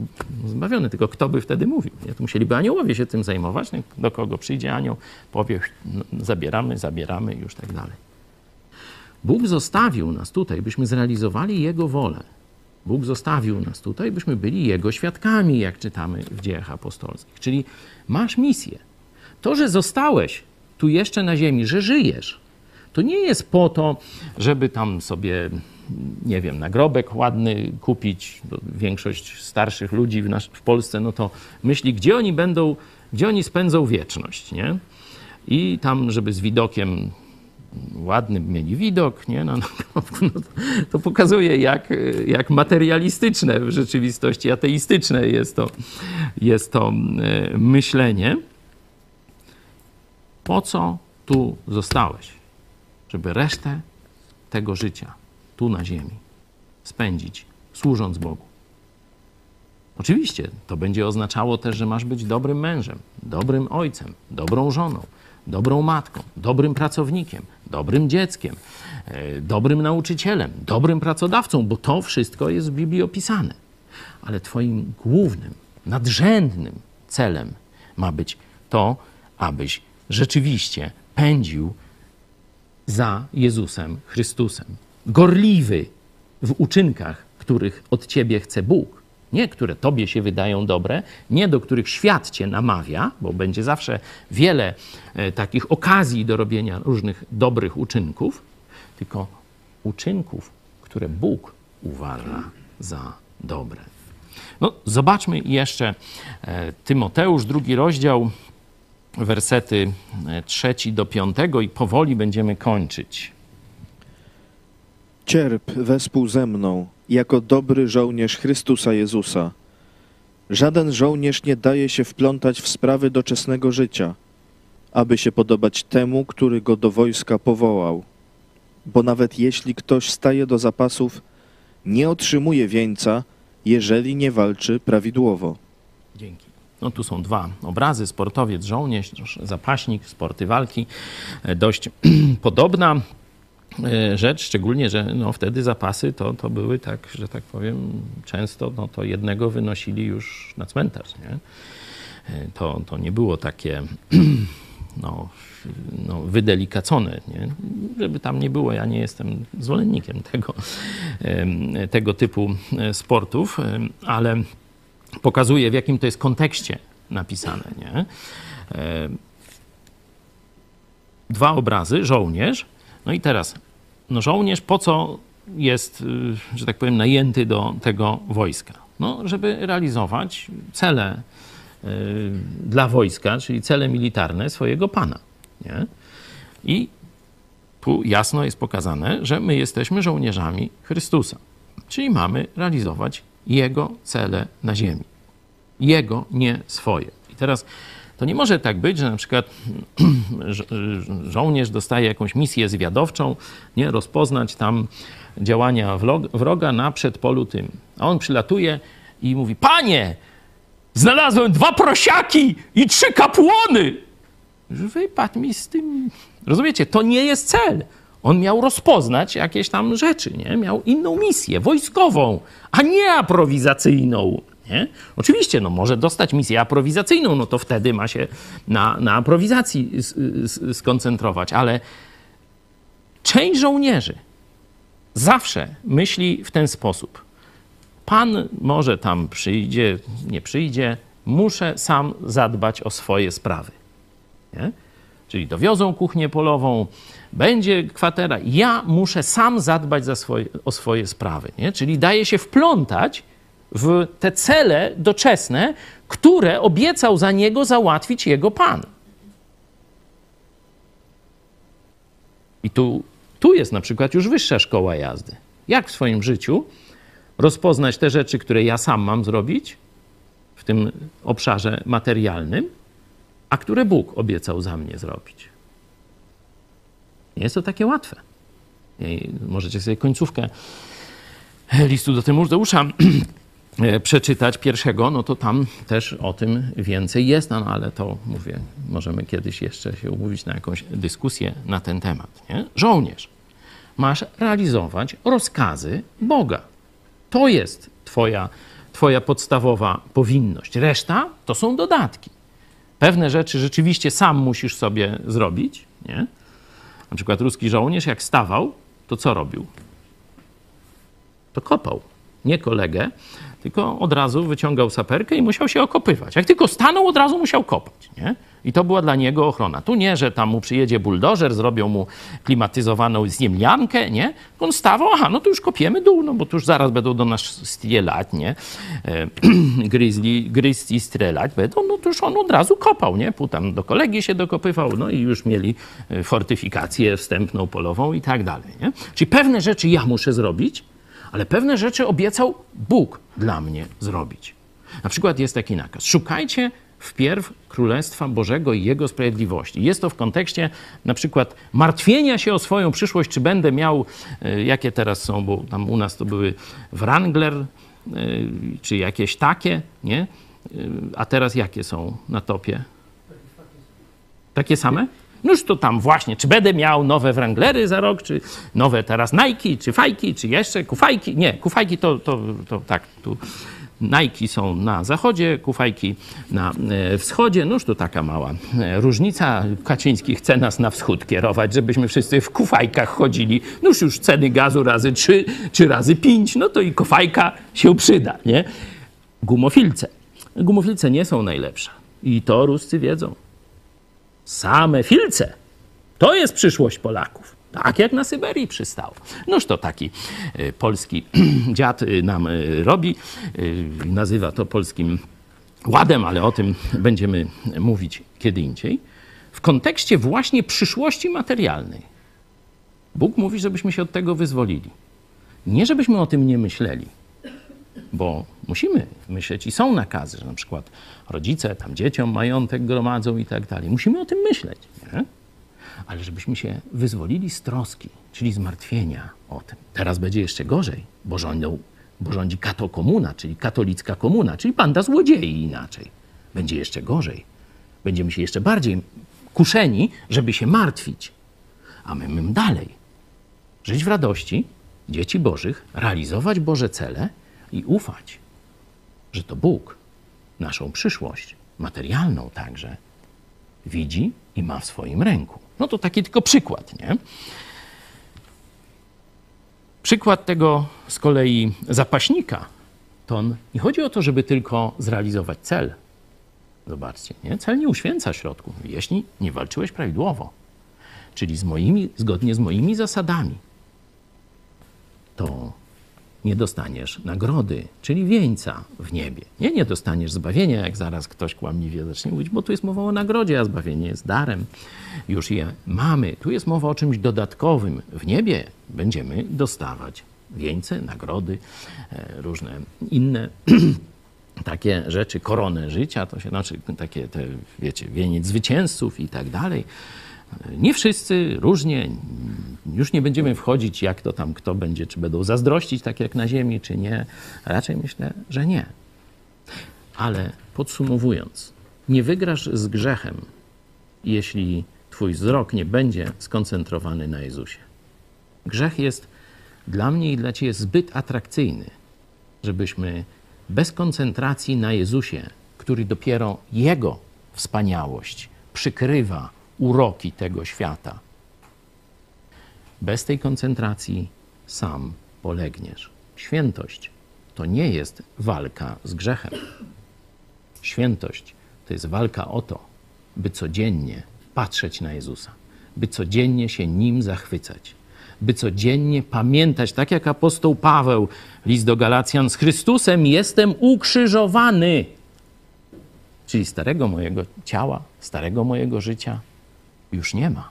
zbawiony. Tylko kto by wtedy mówił? Nie? To musieliby aniołowie się tym zajmować. Nie? Do kogo przyjdzie anioł, powie, no, zabieramy, zabieramy już tak dalej. Bóg zostawił nas tutaj, byśmy zrealizowali Jego wolę. Bóg zostawił nas tutaj, byśmy byli Jego świadkami, jak czytamy w dziejach apostolskich. Czyli masz misję. To, że zostałeś tu jeszcze na ziemi, że żyjesz, to nie jest po to, żeby tam sobie nie wiem, nagrobek ładny kupić. Większość starszych ludzi w, w Polsce, no to myśli, gdzie oni będą, gdzie oni spędzą wieczność, nie? I tam, żeby z widokiem ładnym mieli widok, nie? No, no, no to, to, pokazuje, jak, jak materialistyczne w rzeczywistości ateistyczne jest to, jest to e, myślenie. Po co tu zostałeś? Żeby resztę tego życia tu na ziemi spędzić, służąc Bogu. Oczywiście to będzie oznaczało też, że masz być dobrym mężem, dobrym ojcem, dobrą żoną, dobrą matką, dobrym pracownikiem, dobrym dzieckiem, e, dobrym nauczycielem, dobrym pracodawcą, bo to wszystko jest w Biblii opisane. Ale Twoim głównym, nadrzędnym celem ma być to, abyś rzeczywiście pędził za Jezusem Chrystusem gorliwy w uczynkach, których od ciebie chce Bóg. Nie, które tobie się wydają dobre, nie do których świat cię namawia, bo będzie zawsze wiele e, takich okazji do robienia różnych dobrych uczynków, tylko uczynków, które Bóg uważa za dobre. No, zobaczmy jeszcze e, Tymoteusz, drugi rozdział, wersety e, trzeci do piątego i powoli będziemy kończyć. Cierp wespół ze mną, jako dobry żołnierz Chrystusa Jezusa. Żaden żołnierz nie daje się wplątać w sprawy doczesnego życia, aby się podobać temu, który go do wojska powołał. Bo nawet jeśli ktoś staje do zapasów, nie otrzymuje wieńca, jeżeli nie walczy prawidłowo. Dzięki. No tu są dwa obrazy, sportowiec, żołnierz, zapaśnik, sporty walki. E, dość (clears throat) podobna E, rzecz, szczególnie, że no, wtedy zapasy to, to były tak, że tak powiem, często no, to jednego wynosili już na cmentarz. Nie? E, to, to nie było takie (clears throat) no, no, wydelikacone, nie? żeby tam nie było. Ja nie jestem zwolennikiem tego, tego typu sportów, ale pokazuje, w jakim to jest kontekście napisane. Nie? Dwa obrazy, żołnierz, no i teraz, no żołnierz po co jest, y, że tak powiem, najęty do tego wojska? No, żeby realizować cele y, dla wojska, czyli cele militarne swojego pana. Nie? I tu jasno jest pokazane, że my jesteśmy żołnierzami Chrystusa, czyli mamy realizować Jego cele na ziemi. Jego, nie swoje. I teraz to nie może tak być, że na przykład (clears throat) żołnierz dostaje jakąś misję zwiadowczą, nie rozpoznać tam działania wroga na przedpolu tym. A on przylatuje i mówi: Panie, znalazłem dwa prosiaki i trzy kapłony. Wypadł mi z tym. Rozumiecie, to nie jest cel. On miał rozpoznać jakieś tam rzeczy, nie? Miał inną misję, wojskową, a nie aprowizacyjną. Nie? Oczywiście, no może dostać misję aprowizacyjną, no to wtedy ma się na, na aprowizacji skoncentrować, ale część żołnierzy zawsze myśli w ten sposób. Pan może tam przyjdzie, nie przyjdzie, muszę sam zadbać o swoje sprawy. Nie? Czyli dowiozą kuchnię polową, będzie kwatera. Ja muszę sam zadbać za swoje, o swoje sprawy. Nie? Czyli daje się wplątać w te cele doczesne, które obiecał za niego załatwić jego pan. I tu, tu jest na przykład już wyższa szkoła jazdy. Jak w swoim życiu rozpoznać te rzeczy, które ja sam mam zrobić w tym obszarze materialnym, a które Bóg obiecał za mnie zrobić. Nie jest to takie łatwe. I możecie sobie końcówkę listu do Tymoteusza (clears throat) przeczytać pierwszego, no to tam też o tym więcej jest, no, no ale to mówię, możemy kiedyś jeszcze się umówić na jakąś dyskusję na ten temat. Nie? Żołnierz, masz realizować rozkazy Boga. To jest twoja, twoja podstawowa powinność. Reszta to są dodatki. Pewne rzeczy rzeczywiście sam musisz sobie zrobić. Nie? Na przykład ruski żołnierz, jak stawał, to co robił? To kopał. Nie kolegę, tylko od razu wyciągał saperkę i musiał się okopywać. Jak tylko stanął, od razu musiał kopać. Nie? I to była dla niego ochrona. Tu nie, że tam mu przyjedzie buldożer, zrobią mu klimatyzowaną ziemniankę, nie? On stawał, aha, no to już kopiemy dół, no bo tu już zaraz będą do nas strzelać, nie? E, (clears throat) gryzli, gryzli i strzelać będą, no to już on od razu kopał, nie? Potem do kolegi się dokopywał, no i już mieli e, fortyfikację wstępną, polową i tak dalej, nie? Czyli pewne rzeczy ja muszę zrobić, ale pewne rzeczy obiecał Bóg dla mnie zrobić. Na przykład jest taki nakaz. Szukajcie wpierw Królestwa Bożego i Jego sprawiedliwości. Jest to w kontekście na przykład martwienia się o swoją przyszłość, czy będę miał, e, jakie teraz są, bo tam u nas to były Wrangler, e, czy jakieś takie, nie? E, a teraz jakie są na topie? Takie same? Noż to tam właśnie, czy będę miał nowe Wranglery za rok, czy nowe teraz Nike, czy fajki, czy jeszcze kufajki. Nie, kufajki to, to, to tak, tu Nike są na zachodzie, kufajki na e, wschodzie. Noż to taka mała e, różnica. Kaczyński chce nas na wschód kierować, żebyśmy wszyscy w kufajkach chodzili. Noż już ceny gazu razy trzy, czy razy pięć, no to i kufajka się przyda, nie? Gumofilce. Gumofilce nie są najlepsze. I to Ruscy wiedzą. Same filce. To jest przyszłość Polaków. Tak jak na Syberii przystało. Noż to taki y, polski (clears throat) dziad y, nam y, robi. Nazywa to polskim ładem, ale o tym będziemy mówić kiedy indziej. W kontekście właśnie przyszłości materialnej. Bóg mówi, żebyśmy się od tego wyzwolili. Nie żebyśmy o tym nie myśleli, bo musimy myśleć i są nakazy, że na przykład rodzice tam dzieciom majątek gromadzą i tak dalej. Musimy o tym myśleć. Nie? ale żebyśmy się wyzwolili z troski, czyli zmartwienia o tym. Teraz będzie jeszcze gorzej, bo, rządzą, bo rządzi katokomuna, czyli katolicka komuna, czyli banda złodziei inaczej. Będzie jeszcze gorzej. Będziemy się jeszcze bardziej kuszeni, żeby się martwić. A my, my dalej. Żyć w radości, dzieci Bożych, realizować Boże cele i ufać, że to Bóg naszą przyszłość, materialną także, widzi i ma w swoim ręku. No to taki tylko przykład, nie? Przykład tego z kolei zapaśnika, to nie chodzi o to, żeby tylko zrealizować cel. Zobaczcie, nie? Cel nie uświęca środków, jeśli nie walczyłeś prawidłowo, czyli z moimi, zgodnie z moimi zasadami, to nie dostaniesz nagrody, czyli wieńca w niebie. Nie, nie dostaniesz zbawienia, jak zaraz ktoś kłamliwie zacznie mówić, bo tu jest mowa o nagrodzie, a zbawienie jest darem. Już je mamy. Tu jest mowa o czymś dodatkowym. W niebie będziemy dostawać wieńce, nagrody, e, różne inne (clears throat) takie rzeczy, koronę życia, to się znaczy takie, te, wiecie, wieniec zwycięzców i tak dalej. Nie wszyscy, różnie. Już nie będziemy wchodzić, jak to tam kto będzie, czy będą zazdrościć, tak jak na Ziemi, czy nie. Raczej myślę, że nie. Ale podsumowując, nie wygrasz z grzechem, jeśli Twój wzrok nie będzie skoncentrowany na Jezusie. Grzech jest dla mnie i dla Ciebie zbyt atrakcyjny, żebyśmy bez koncentracji na Jezusie, który dopiero Jego wspaniałość przykrywa uroki tego świata, bez tej koncentracji sam polegniesz. Świętość to nie jest walka z grzechem. Świętość to jest walka o to, by codziennie patrzeć na Jezusa, by codziennie się Nim zachwycać, by codziennie pamiętać, tak jak apostoł Paweł, list do Galacjan, z Chrystusem jestem ukrzyżowany. Czyli starego mojego ciała, starego mojego życia już nie ma.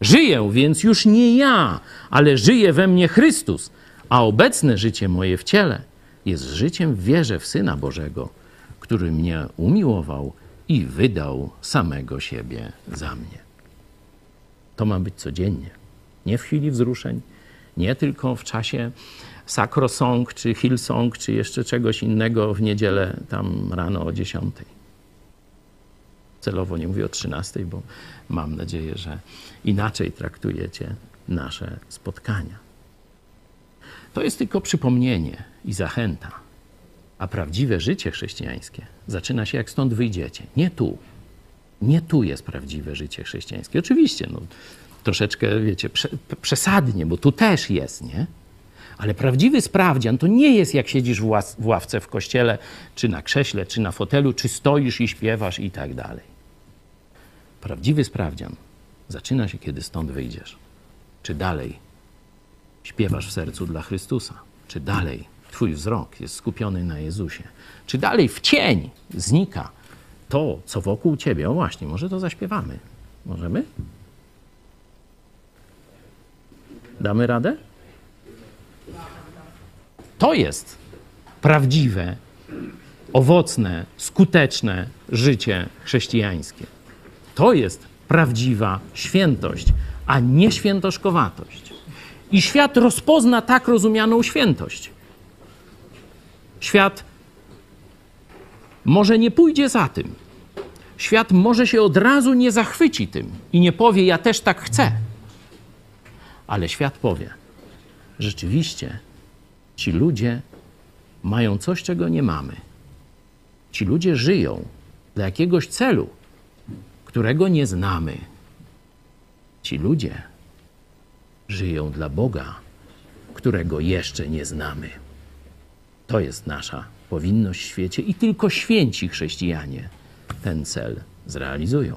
Żyję, więc już nie ja, ale żyje we mnie Chrystus, a obecne życie moje w ciele jest życiem w wierze w Syna Bożego, który mnie umiłował i wydał samego siebie za mnie. To ma być codziennie, nie w chwili wzruszeń, nie tylko w czasie sakrosong, czy hillsong, czy jeszcze czegoś innego w niedzielę tam rano o 10. Celowo nie mówię o 13, bo mam nadzieję, że inaczej traktujecie nasze spotkania. To jest tylko przypomnienie i zachęta. A prawdziwe życie chrześcijańskie zaczyna się, jak stąd wyjdziecie. Nie tu. Nie tu jest prawdziwe życie chrześcijańskie. Oczywiście, no, troszeczkę, wiecie, prze, przesadnie, bo tu też jest, nie? Ale prawdziwy sprawdzian to nie jest jak siedzisz w ławce w kościele, czy na krześle, czy na fotelu, czy stoisz i śpiewasz i tak dalej. Prawdziwy sprawdzian zaczyna się, kiedy stąd wyjdziesz. Czy dalej śpiewasz w sercu dla Chrystusa? Czy dalej Twój wzrok jest skupiony na Jezusie? Czy dalej w cień znika to, co wokół Ciebie? O właśnie, może to zaśpiewamy. Możemy? Damy radę? To jest prawdziwe, owocne, skuteczne życie chrześcijańskie. To jest prawdziwa świętość, a nie świętoszkowatość. I świat rozpozna tak rozumianą świętość. Świat może nie pójdzie za tym. Świat może się od razu nie zachwyci tym i nie powie: Ja też tak chcę. Ale świat powie: Rzeczywiście, ci ludzie mają coś, czego nie mamy. Ci ludzie żyją dla jakiegoś celu, którego nie znamy. Ci ludzie żyją dla Boga, którego jeszcze nie znamy. To jest nasza powinność w świecie i tylko święci chrześcijanie ten cel zrealizują.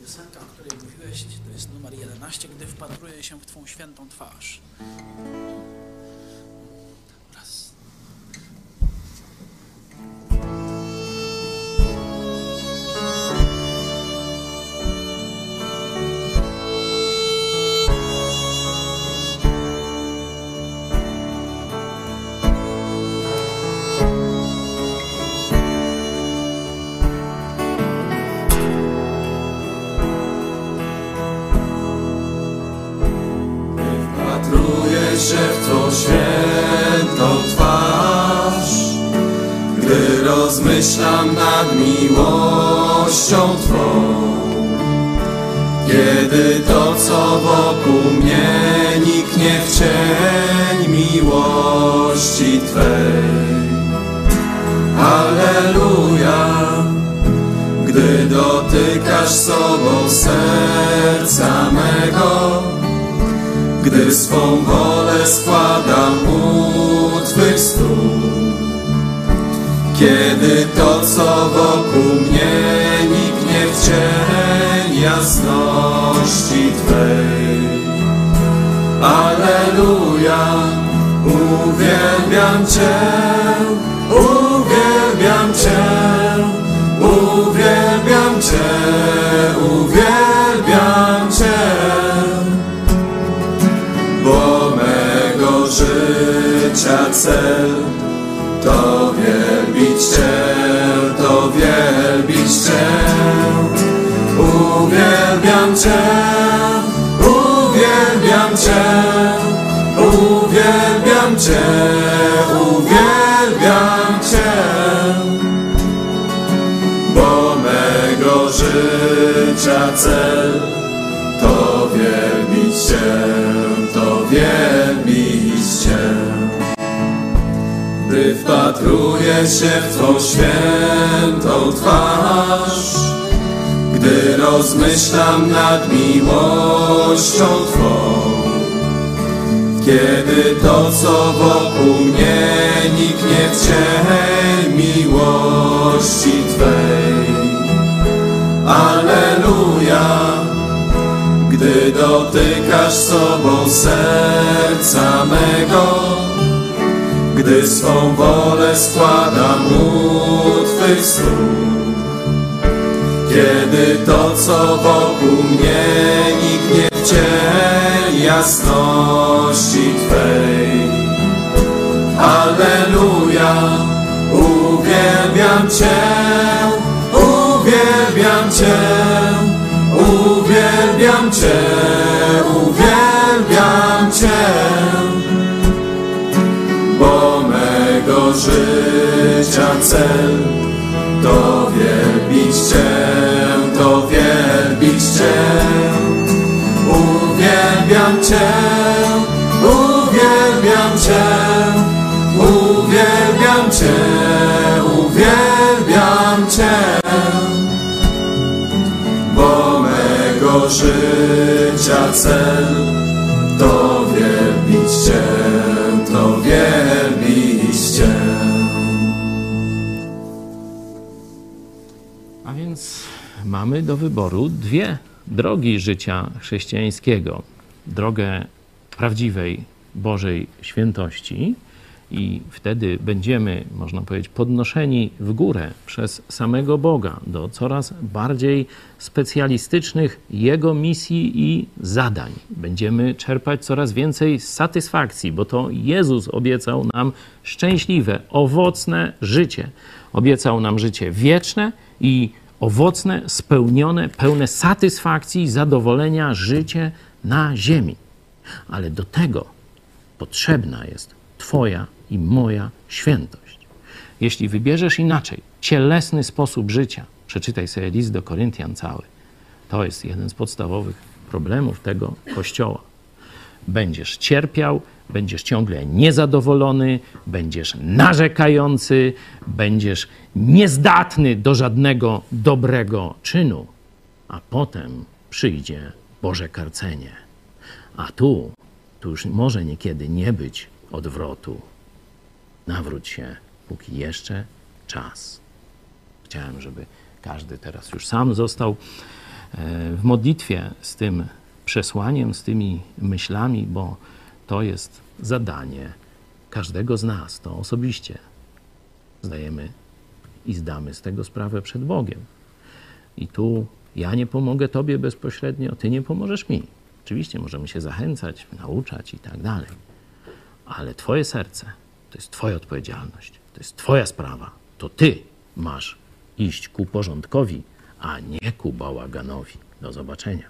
Piosenka, o której mówiłeś, to jest numer 11, gdy wpatruję się w Twą świętą twarz. Się w świętą twarz, gdy rozmyślam nad miłością Twą. Kiedy to, co wokół mnie niknie w cień miłości Twej. Alleluja, gdy dotykasz sobą serca mego, gdy swą wolę składam u Twych stóp. Kiedy to, co wokół mnie niknie w cień jasności Twej. Alleluja, uwielbiam Cię, cel to wielbić Cię, to wielbić Cię. Uwielbiam Cię, uwielbiam Cię, uwielbiam Cię, uwielbiam Cię, bo mego życia cel to wielbić Cię, to wielbić wpatruję się w Twą świętą twarz, gdy rozmyślam nad miłością Twą, kiedy to, co wokół mnie niknie w tej miłości Twej. Alleluja, gdy dotykasz sobą serca mego, gdy swą wolę składam u Twych stóp. Kiedy to, co wokół mnie niknie w cień jasności Twej. Alleluja, uwielbiam Cię, uwielbiam Cię, uwielbiam Cię, uwielbiam Cię, bo życia cel to wielbić Cię, to wielbić Cię. Uwielbiam Cię, uwielbiam Cię, uwielbiam Cię, uwielbiam Cię. Bo mego życia cel to wielbić Cię, to wielbić więc mamy do wyboru dwie drogi życia chrześcijańskiego: drogę prawdziwej Bożej świętości, i wtedy będziemy, można powiedzieć, podnoszeni w górę przez samego Boga do coraz bardziej specjalistycznych Jego misji i zadań. Będziemy czerpać coraz więcej satysfakcji, bo to Jezus obiecał nam szczęśliwe, owocne życie. Obiecał nam życie wieczne i owocne, spełnione, pełne satysfakcji i zadowolenia życie na ziemi. Ale do tego potrzebna jest Twoja i moja świętość. Jeśli wybierzesz inaczej, cielesny sposób życia, przeczytaj sobie list do Koryntian cały. To jest jeden z podstawowych problemów tego kościoła. Będziesz cierpiał, będziesz ciągle niezadowolony, będziesz narzekający, będziesz niezdatny do żadnego dobrego czynu, a potem przyjdzie Boże karcenie. A tu, tu już może niekiedy nie być odwrotu. Nawróć się, póki jeszcze czas. Chciałem, żeby każdy teraz już sam został e, w modlitwie z tym przesłaniem, z tymi myślami, bo to jest zadanie każdego z nas. To osobiście zdajemy i zdamy z tego sprawę przed Bogiem. I tu ja nie pomogę Tobie bezpośrednio, Ty nie pomożesz mi. Oczywiście możemy się zachęcać, nauczać i tak dalej, ale Twoje serce to jest Twoja odpowiedzialność, to jest Twoja sprawa. To Ty masz iść ku porządkowi, a nie ku bałaganowi. Do zobaczenia.